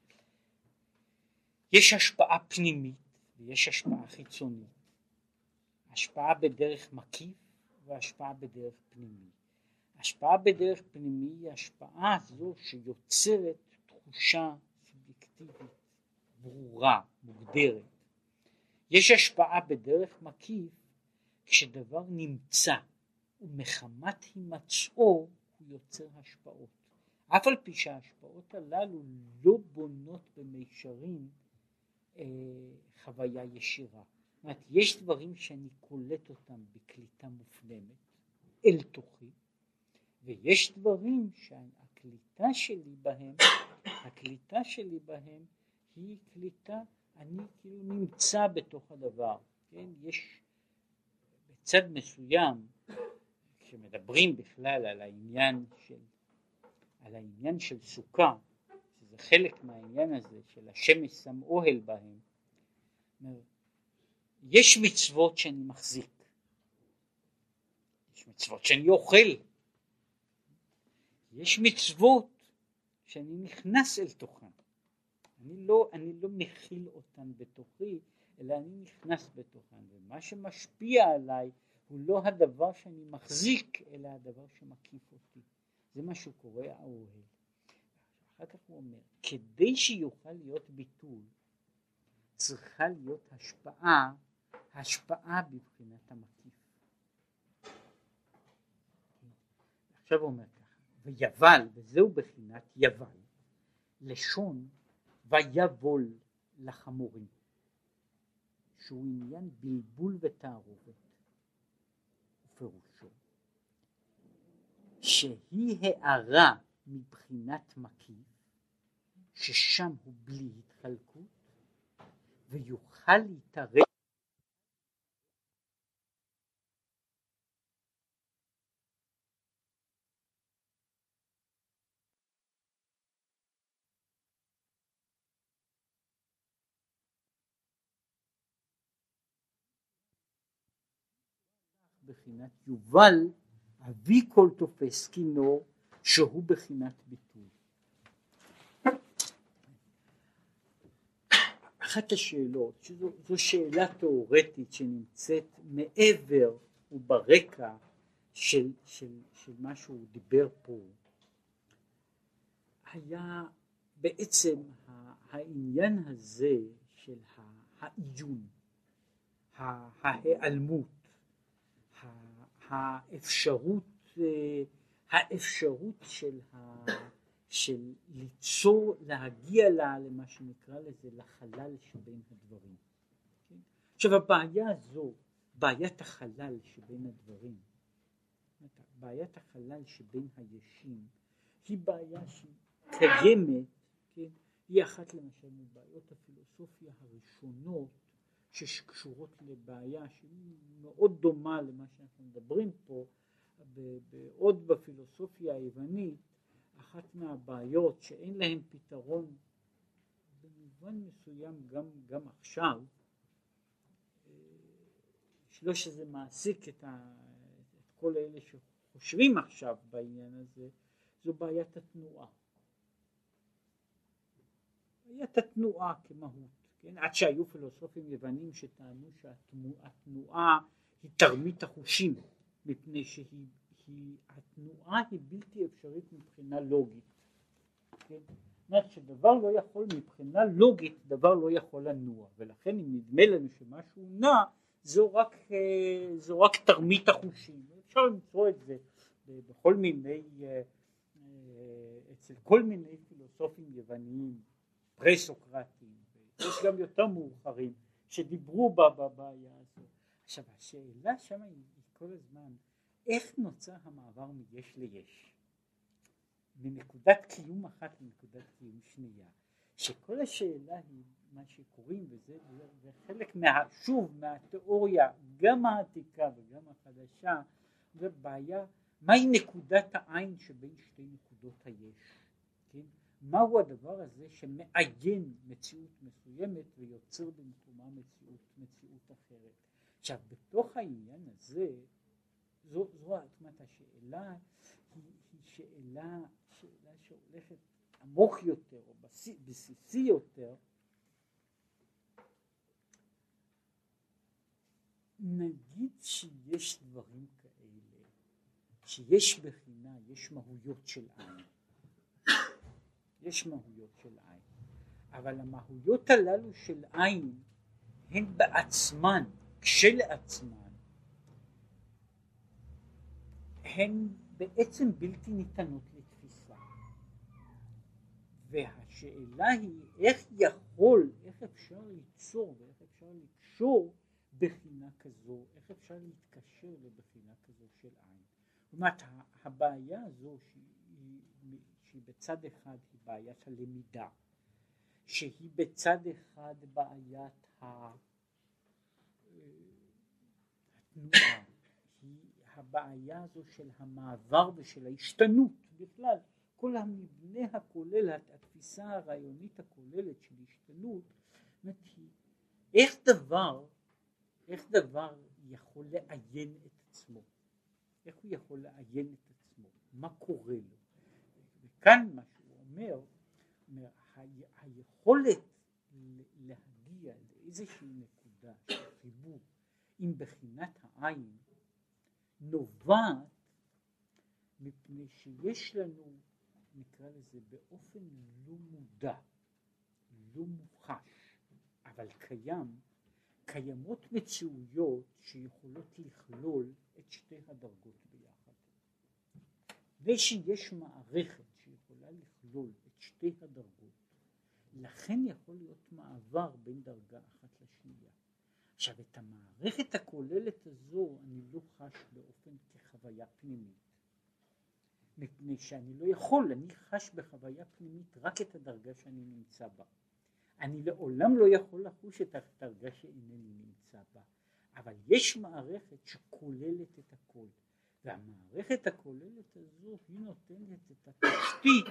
יש השפעה פנימית ויש השפעה חיצונית. השפעה בדרך מקיף והשפעה בדרך פנימי. השפעה בדרך פנימי היא השפעה זו שיוצרת תחושה סובייקטיבית ברורה, מוגדרת. יש השפעה בדרך מקיף כשדבר נמצא ומחמת הימצאו הוא יוצר השפעות. אף על פי שההשפעות הללו לא בונות במישרין אה, חוויה ישירה. אומרת, יש דברים שאני קולט אותם בקליטה מופנמת אל תוכי, ויש דברים שהקליטה שלי בהם, הקליטה שלי בהם היא קליטה, אני כאילו נמצא בתוך הדבר, כן, יש בצד מסוים, כשמדברים בכלל על העניין של, על העניין של סוכה, שזה חלק מהעניין הזה של השמש שם אוהל בהם, יש מצוות שאני מחזיק, יש מצוות שאני אוכל, יש מצוות שאני נכנס אל תוכן, אני לא, אני לא מכיל אותן בתוכי, אלא אני נכנס בתוכן, ומה שמשפיע עליי הוא לא הדבר שאני מחזיק, אלא הדבר שמקיף אותי. זה מה שקורא האוהל. אחר כך הוא אומר, כדי שיוכל להיות ביטול, צריכה להיות השפעה השפעה בבחינת המקיף. עכשיו הוא אומר ככה, ויבל, וזהו בחינת יבל, לשון ויבול לחמורים, שהוא עניין בלבול ותערובת, ופירושו שהיא הערה מבחינת מקיף, ששם הוא בלי התחלקות, ויוכל להתערב בחינת יובל, אבי כל תופס כינור, שהוא בחינת ביטוי. אחת השאלות, שזו שאלה תיאורטית שנמצאת מעבר וברקע של, של, של מה שהוא דיבר פה, היה בעצם העניין הזה של העיון, ההיעלמות, האפשרות, האפשרות של, ה, של ליצור, להגיע לה, למה שנקרא לזה, לחלל שבין הדברים. עכשיו הבעיה הזו, בעיית החלל שבין הדברים, בעיית החלל שבין הישים, היא בעיה שהיא קיימת, כן? היא אחת למשל מבעיות הפילוסופיה הראשונות שקשורות לבעיה שהיא מאוד דומה למה שאנחנו מדברים פה, עוד בפילוסופיה היוונית, אחת מהבעיות שאין להן פתרון במובן מסוים גם, גם עכשיו, לא שזה מעסיק את, ה, את כל אלה שחושבים עכשיו בעניין הזה, זו בעיית התנועה. בעיית התנועה כמהות, כן? עד שהיו פילוסופים יוונים שטענו שהתנועה היא תרמית החושים, מפני שהיא היא, בלתי אפשרית מבחינה לוגית. כן? אומרת שדבר לא יכול מבחינה לוגית, דבר לא יכול לנוע, ולכן אם נדמה לנו שמשהו נע, זו רק, אה, זו רק תרמית החושים. אפשר למצוא את זה בכל מיני, אה, אה, אצל כל מיני פילוסופים יווניים, פרה-סוקרטיים, יש גם יותר מאוחרים שדיברו בבעיה הזו. עכשיו השאלה שם היא כל הזמן איך נוצר המעבר מיש ליש? מנקודת קיום אחת לנקודת קיום שנייה, שכל השאלה היא מה שקוראים, וזה זה חלק מה, שוב מהתיאוריה, גם העתיקה וגם החדשה, זה בעיה, מהי נקודת העין שבין שתי נקודות היש, כן? מהו הדבר הזה שמעיין מציאות מסוימת ויוצר במקומה מציאות, מציאות אחרת. עכשיו בתוך העניין הזה זו, זו זאת השאלה היא, היא שאלה, שאלה שהולכת עמוק יותר או בסיסי יותר נגיד שיש דברים כאלה שיש בחינה, יש מהויות של עין יש מהויות של עין אבל המהויות הללו של עין הן בעצמן כשלעצמן הן בעצם בלתי ניתנות לתפיסה. והשאלה היא איך יכול, איך אפשר ליצור ואיך אפשר לקשור בחינה כזו, איך אפשר להתקשר לבחינה כזו של עין. זאת אומרת הבעיה הזו שהיא, שהיא בצד אחד היא בעיית הלמידה, שהיא בצד אחד בעיית אה, התנועה. הבעיה הזו של המעבר ושל ההשתנות בכלל, כל המבנה הכולל, התפיסה הרעיונית הכוללת של השתנות, איך דבר, איך דבר יכול לעיין את עצמו, איך הוא יכול לעיין את עצמו, מה קורה לו, וכאן מה שהוא אומר, אומר היכולת להגיע לאיזושהי נקודה של חיבור עם בחינת העין נובעת מפני שיש לנו, נקרא לזה באופן לא מודע, לא מוחש, אבל קיים, קיימות מציאויות שיכולות לכלול את שתי הדרגות ביחד. ושיש מערכת שיכולה לכלול את שתי הדרגות, לכן יכול להיות מעבר בין דרגה אחת לשנייה. עכשיו את המערכת הכוללת הזו אני לא חש באופן כחוויה פנימית מפני שאני לא יכול, אני חש בחוויה פנימית רק את הדרגה שאני נמצא בה אני לעולם לא יכול לחוש את הדרגה שאינני נמצא בה אבל יש מערכת שכוללת את הכל והמערכת הכוללת הזו היא נותנת את התשתית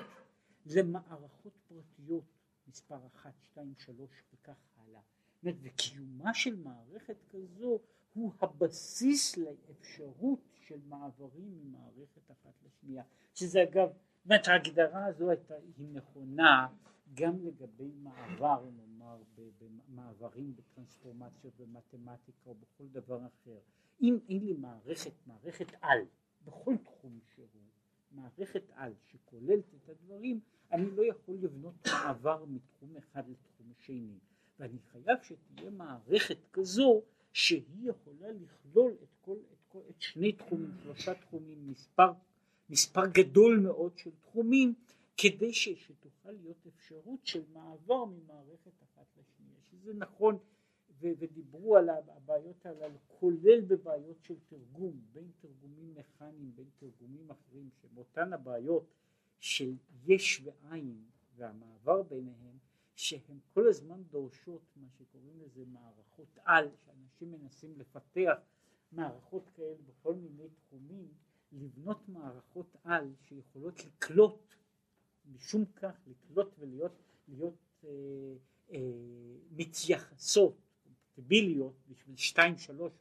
למערכות פרטיות מספר אחת, שתיים, שלוש וכך הלאה. אומרת, וקיומה של מערכת כזו הוא הבסיס לאפשרות של מעברים ממערכת אחת לשנייה, שזה אגב, זאת ההגדרה הזו הייתה, היא נכונה גם לגבי מעבר, נאמר, במעברים בטרנספורמציות במתמטיקה או בכל דבר אחר. אם אין לי מערכת, מערכת על, בכל תחום שהוא, מערכת על שכוללת את הדברים, אני לא יכול לבנות מעבר מתחום אחד לתחום שני. ואני חייב שתהיה מערכת כזו שהיא יכולה לכלול את כל, את כל, את שני תחומים, שלושה תחומים, מספר, מספר גדול מאוד של תחומים, כדי ש, שתוכל להיות אפשרות של מעבר ממערכת אחת לשנייה, שזה נכון, ו, ודיברו על הבעיות הללו, כולל בבעיות של תרגום, בין תרגומים מכניים, בין תרגומים אחרים, שמאותן הבעיות של יש ואין והמעבר ביניהם, שהן כל הזמן דורשות מה שקוראים לזה מערכות על, שאנשים מנסים לפתח מערכות כאלה בכל מיני תחומים, לבנות מערכות על שיכולות לקלוט, משום כך לקלוט ולהיות להיות, אה, אה, מתייחסות, קומפטיביליות, בשביל שתיים שלוש,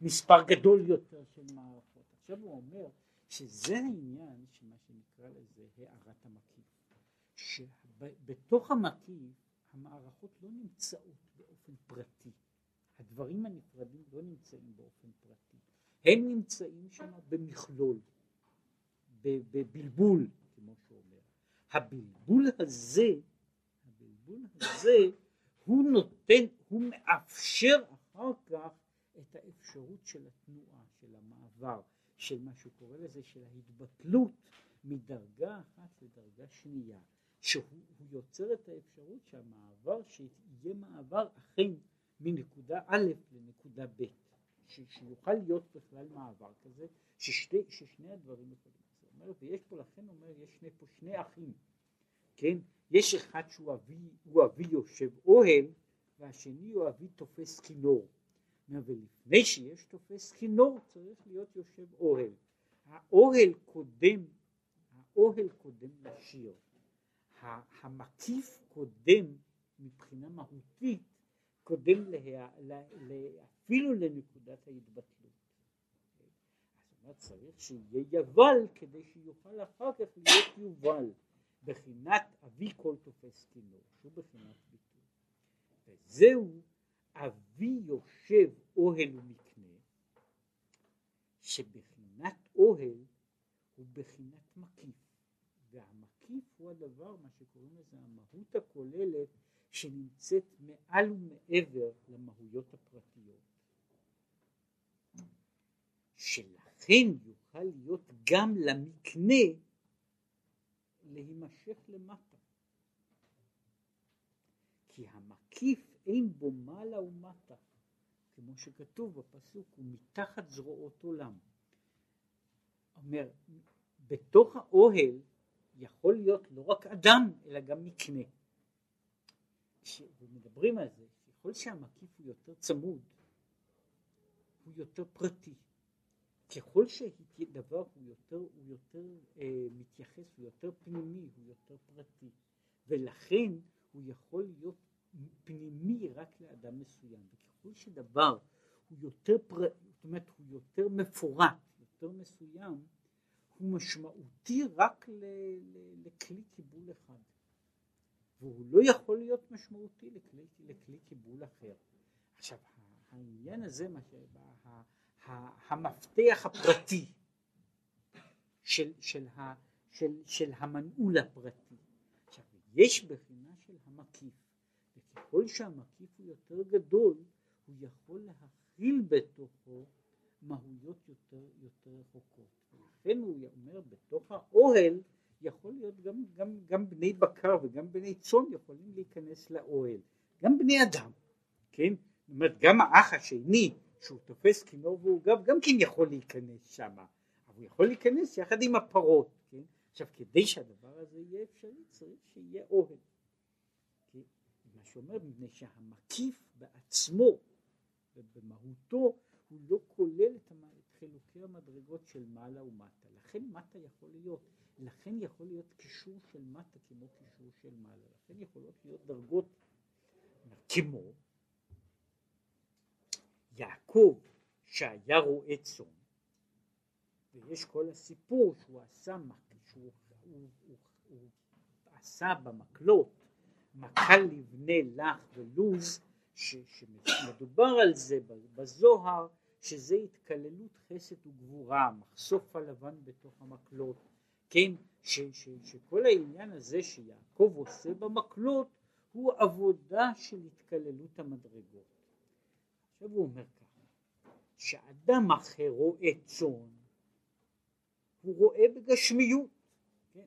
מספר גדול יותר של מערכות. עכשיו הוא אומר שזה העניין של מה שנקרא לזה הערת המקיף. שבתוך המקיף המערכות לא נמצאות באופן פרטי. הדברים הנפרדים לא נמצאים באופן פרטי. הם נמצאים שם במכלול, בבלבול, כמו שאומר. הבלבול הזה, הבלבול הזה, הוא נותן, הוא מאפשר אחר כך את האפשרות של התנועה, של המעבר, של מה שהוא קורא לזה, של ההתבטלות מדרגה אחת לדרגה שנייה. שהוא יוצר את האפשרות שהמעבר, שיהיה מעבר אכן מנקודה א' לנקודה ב', שיוכל להיות בכלל מעבר כזה, ששתי, ששני הדברים יכולים. זאת אומרת, ויש פה, לכן אומר, יש שני, פה שני אחים, כן? יש אחד שהוא אבי, הוא אבי יושב אוהל, והשני הוא אבי תופס כינור. ולפני שיש תופס כינור צריך להיות יושב אוהל. האוהל קודם, האוהל קודם לשיר. המקיף קודם מבחינה מהותית, קודם לה, לה, לה, אפילו לנקודת ההתבטלות. זאת אומרת צריך שיהיה יבל כדי שיוכל אחר כך להיות יובל, בחינת אבי כל תופס כינור, שהוא בחינת ביטוי. וזהו אבי יושב אוהל ומקנה, שבחינת אוהל הוא בחינת מקיף. והמקיף הוא הדבר, מה שקוראים לזה המהות הכוללת שנמצאת מעל ומעבר למהויות הפרטיות. שלכן יוכל להיות גם למקנה להימשך למטה. כי המקיף אין בו מעלה ומטה, כמו שכתוב בפסוק, הוא מתחת זרועות עולם. אומר, בתוך האוהל יכול להיות לא רק אדם אלא גם מקנה. כשמדברים על זה, ככל שהמקיף הוא יותר צמוד, הוא יותר פרטי. ככל שדבר הוא יותר, הוא יותר אה, מתייחס, הוא יותר פנימי, הוא יותר פרטי, ולכן הוא יכול להיות פנימי רק לאדם מסוים. וככל שדבר הוא יותר, פר... זאת אומרת, הוא יותר מפורט, יותר מסוים, הוא משמעותי רק ל, ל, לכלי קיבול אחד והוא לא יכול להיות משמעותי לכלי, לכלי קיבול אחר. עכשיו העניין הזה, מה ש... המפתח הפרטי של, של, ה, של, של המנעול הפרטי. עכשיו יש בחינה של המקיף וככל שהמקיף הוא יותר גדול הוא יכול להכיל בתוכו מהויות יותר, יותר רחוקות. לכן הוא אומר בתוך האוהל יכול להיות גם, גם, גם בני בקר וגם בני צאן יכולים להיכנס לאוהל, גם בני אדם, כן? זאת אומרת גם האח השני שהוא תופס כינור ועוגב גם כן יכול להיכנס שם, אבל הוא יכול להיכנס יחד עם הפרות, כן? עכשיו כדי שהדבר הזה יהיה אפשרי צריך שיהיה אוהל, כן? מה שאומר מפני שהמקיף בעצמו ובמהותו הוא לא כולל את חילוקי המדרגות של מעלה ומטה. לכן מטה יכול להיות, לכן יכול להיות קישור של מטה כמו קישור של מעלה. לכן יכולות להיות דרגות כמו יעקב שהיה רועה צאן, ויש כל הסיפור שהוא עשה, שהוא הוא, הוא, הוא עשה במקלות מכה לבני לך ולוז, שמדובר על זה בזוהר, שזה התקללות חסד וגבורה, המחשוף הלבן בתוך המקלות, כן, ש, ש, שכל העניין הזה שיעקב עושה במקלות הוא עבודה של התקללות המדרגות. עכשיו הוא אומר ככה, שאדם אחר רואה צאן, הוא רואה בגשמיות. כן?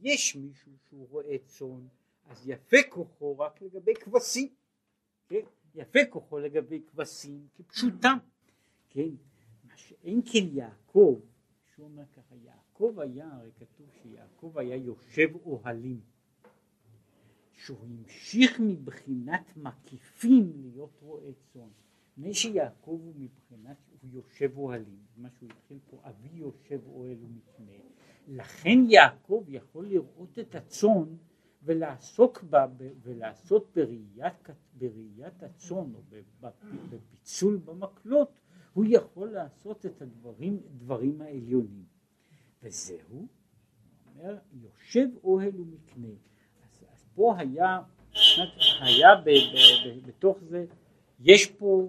יש מישהו שהוא רואה צאן, אז יפה כוחו רק לגבי כבשים. כן? יפה כוחו לגבי כבשים כפשוטם. כן? מה שאין כן יעקב, שהוא אומר ככה, יעקב היה, הרי כתוב שיעקב היה יושב אוהלים. שהוא המשיך מבחינת מקיפים להיות רועה צאן. מפני שיעקב הוא מבחינת, הוא יושב אוהלים, מה שהוא התחיל פה, אבי יושב אוהל ומקנה, לכן יעקב יכול לראות את הצאן ולעסוק בה, ולעשות בראיית, בראיית הצאן או בפיצול במקלות, הוא יכול לעשות את הדברים, דברים העליונים. וזהו, אומר, יושב אוהל ומקנה. אז, אז פה היה, היה ב, ב, ב, בתוך זה, יש פה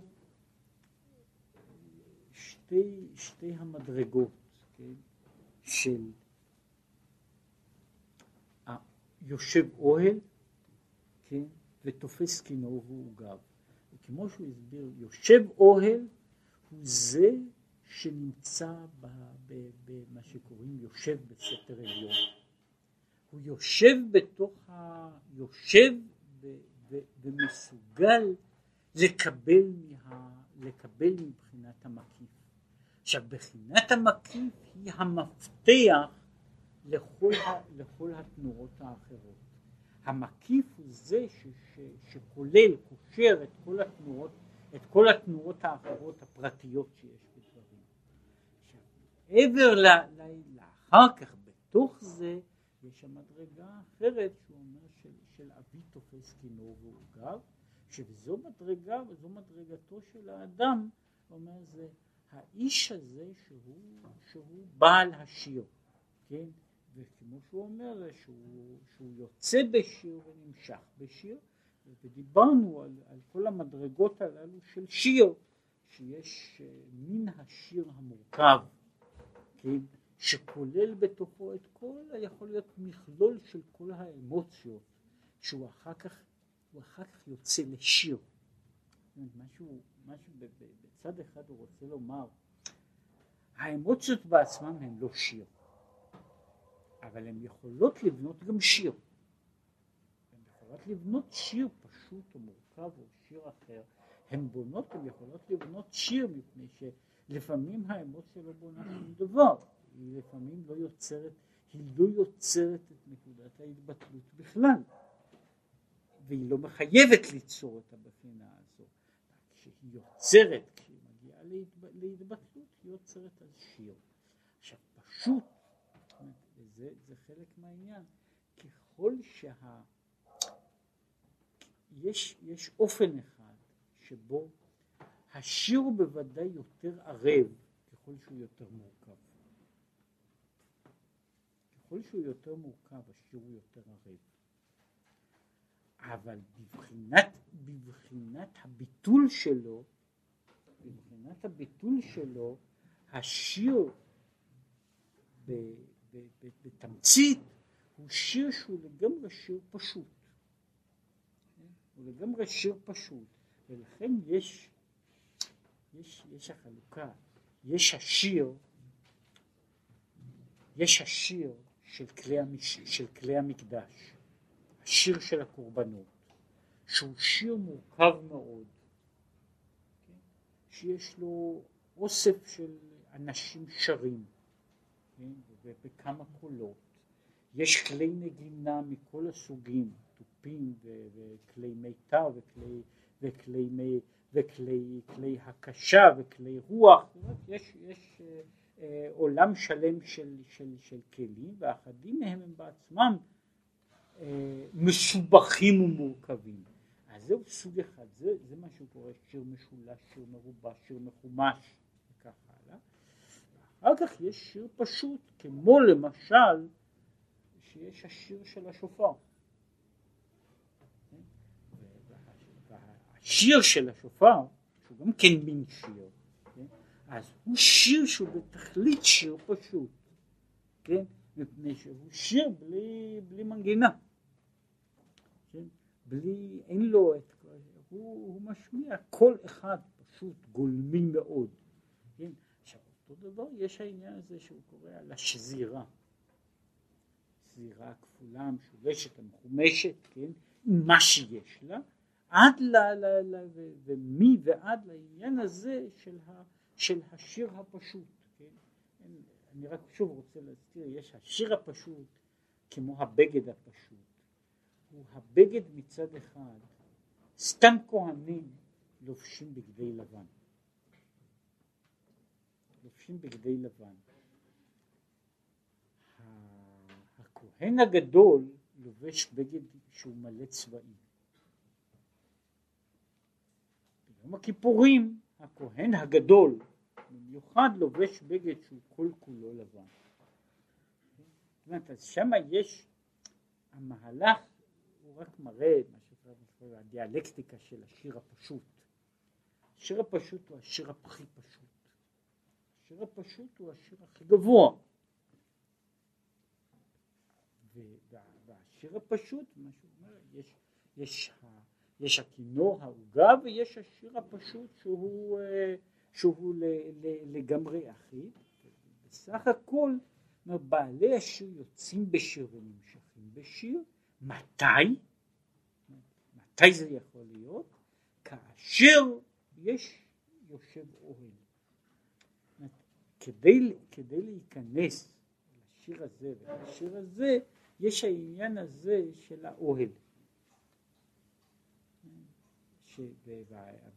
שתי, שתי המדרגות כן, של יושב אוהל כן, ותופס כינור ועוגב. וכמו שהוא הסביר, יושב אוהל הוא זה שנמצא במה שקוראים יושב בסתר עליון. הוא יושב בתוך ה... יושב ומסוגל לקבל, מה, לקבל מבחינת המקיף. עכשיו בחינת המקיף היא המפתח לכל, ה, לכל התנועות האחרות. המקיף הוא זה ש, ש, שכולל, קושר את כל התנועות, את כל התנועות האחרות הפרטיות שיש בדברים. מעבר ל, ל, לאחר כך, בתוך זה, יש המדרגה האחרת שהוא אומר של, של אבי תופס כינור ועוגב, שזו מדרגה וזו מדרגתו של האדם, אומר זה האיש הזה שהוא, שהוא בעל השיר, כן? וכמו שהוא אומר שהוא, שהוא יוצא בשיר ונמשך בשיר, ודיברנו על, על כל המדרגות הללו של שיר, שיש אה, מין השיר המורכב, כן? שכולל בתוכו את כל, יכול להיות מכלול של כל האמוציות, שהוא אחר כך, הוא אחר כך יוצא לשיר. משהו, משהו בצד אחד הוא רוצה לומר, האמוציות בעצמן הן לא שיר, אבל הן יכולות לבנות גם שיר. הן יכולות לבנות שיר פשוט או מורכב או שיר אחר, הן בונות, הן יכולות לבנות שיר מפני שלפעמים האמוציה לא בונה שום דבר, היא לפעמים לא יוצרת, היא לא יוצרת את נקודת ההתבטלות בכלל, והיא לא מחייבת ליצור את הבחינה הזאת. כשהיא יוצרת, כשהיא מגיעה להתבטלות, היא יוצרת על שיר. עכשיו פשוט, וזה זה חלק מהעניין, ככל שה... יש, יש אופן אחד שבו השיר בוודאי יותר ערב ככל שהוא יותר מורכב. ככל שהוא יותר מורכב השיר הוא יותר ערב. אבל בבחינת, בבחינת הביטול שלו, בבחינת הביטול שלו, השיר ב, ב, ב, בתמצית הוא שיר שהוא לגמרי שיר פשוט. הוא לגמרי שיר פשוט, ולכן יש, יש, יש החלוקה, יש השיר, יש השיר של כלי, המש, של כלי המקדש, השיר של הקורבנות, שהוא שיר מורכב מאוד, כן? שיש לו אוסף של אנשים שרים, כן? ובכמה קולות, יש כלי נגינה מכל הסוגים, תופים וכלי מיתר וכלי, וכלי, וכלי, וכלי כלי הקשה וכלי רוח, יש, יש אה, אה, עולם שלם של, של, של כלים ואחדים מהם הם בעצמם אה, מסובכים ומורכבים. אז זהו סוג אחד, זה, זה מה שהוא קורא שיר משולש, שיר מרובע, שיר מחומש וכך הלאה. אחר כך יש שיר פשוט, כמו למשל שיש השיר של השופר. השיר של השופר, שהוא גם כן מין שיר, כן? אז הוא שיר שהוא בתכלית שיר פשוט, כן? מפני שהוא שיר בלי, בלי מנגינה, כן? בלי, אין לו את, הוא, הוא משמיע קול אחד פשוט גולמי מאוד, כן? עכשיו אותו דבר יש העניין הזה שהוא קורא על השזירה, שזירה הכפולה, המשולשת, המחומשת, כן? מה שיש לה, עד ל... ל, ל ומי ועד לעניין הזה של, ה, של השיר הפשוט, כן? אני רק שוב רוצה להזכיר, יש השיר הפשוט כמו הבגד הפשוט, הוא הבגד מצד אחד, סתם כהנים לובשים בגדי לבן, לובשים בגדי לבן. הכהן הגדול לובש בגד שהוא מלא צבעים. ביום הכיפורים הכהן הגדול במיוחד לובש בגד שהוא כל כולו לבן. זאת אומרת, אז שמה יש, המהלך הוא רק מראה מה שקוראים הדיאלקטיקה של השיר הפשוט. השיר הפשוט הוא השיר הכי פשוט. השיר הפשוט הוא השיר הכי גבוה. והשיר הפשוט, מה שאומר, יש, יש, יש הכינור העוגה ויש השיר הפשוט שהוא, אה, שהוא לגמרי אחיד. בסך הכל בעלי השיר יוצאים בשיר ונמשכים בשיר. מתי? מתי זה יכול להיות? כאשר יש יושב אוהל. כדי, כדי להיכנס לשיר הזה ולשיר הזה יש העניין הזה של האוהל.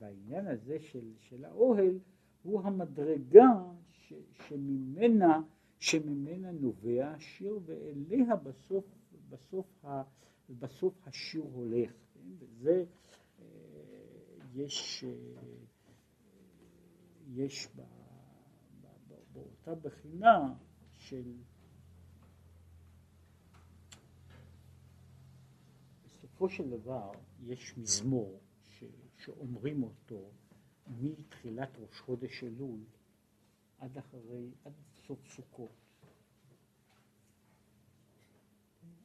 והעניין הזה של, של האוהל הוא המדרגה ש, שממנה, שממנה נובע השיר ואליה בסוף, בסוף, ה, בסוף השיר הולך. כן? וזה אה, יש, אה, יש באותה בחינה של בסופו של דבר יש מזמור שאומרים אותו מתחילת ראש חודש אלול עד אחרי, עד סוף סוכות.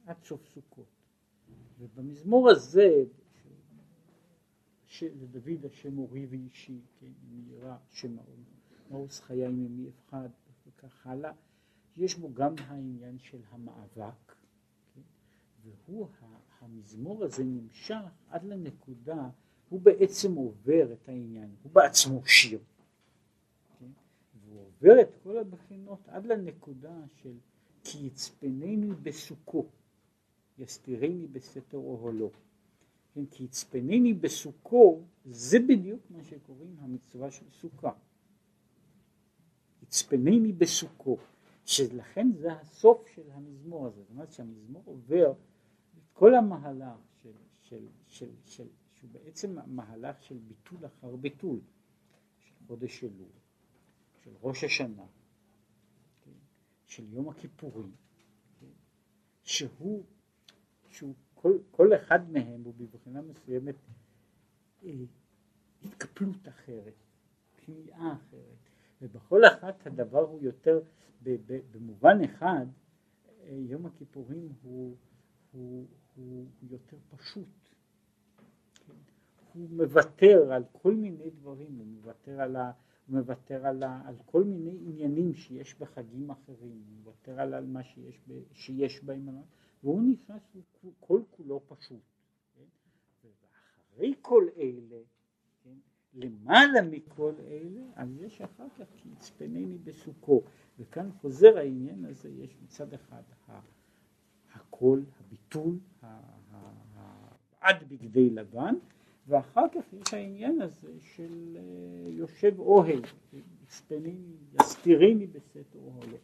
עד סוף סוכות. ובמזמור הזה, לדוד השם אורי ואישי, כן, מהירה שם מעוז חיי ממי אפחד וכך הלאה, יש בו גם העניין של המאבק, כן, והוא המזמור הזה נמשך עד לנקודה, הוא בעצם עובר את העניין, הוא בעצמו שיר. כן? והוא עובר את כל הבחינות עד לנקודה של כי יצפנני בסוכו, יסתירני בסתר אוהלו. כן, כי יצפנני בסוכו, זה בדיוק מה שקוראים המצווה של סוכה. יצפנני בסוכו, שלכן זה הסוף של המזמור הזה, זאת אומרת שהמזמור עובר כל המהלך של, של, של, של, שהוא בעצם מהלך של ביטול אחר ביטול, של חודש אלול, של ראש השנה, כן, של יום הכיפורים, כן, שהוא, שהוא כל, כל אחד מהם הוא בבחינה מסוימת אה, התקפלות אחרת, כניעה אחרת, ובכל אחת הדבר הוא יותר, במובן אחד, אה, יום הכיפורים הוא, הוא, הוא יותר פשוט. הוא מוותר על כל מיני דברים, הוא מוותר על, ה, הוא מוותר על, ה, על כל מיני עניינים שיש בחגים אחרים, הוא מוותר על, על מה שיש, ב, שיש בהם, והוא נכנס, הוא כל כולו פשוט. כן? ואחרי כל אלה, כן? למעלה מכל אלה, אז יש אחר כך כי יצפנני בסוכו, וכאן חוזר העניין הזה, יש מצד אחד הקול, הביטול, עד בגדי לבן, ואחר כך יש העניין הזה של אה, יושב אוהל, יסתיריני בסתר אוהלו.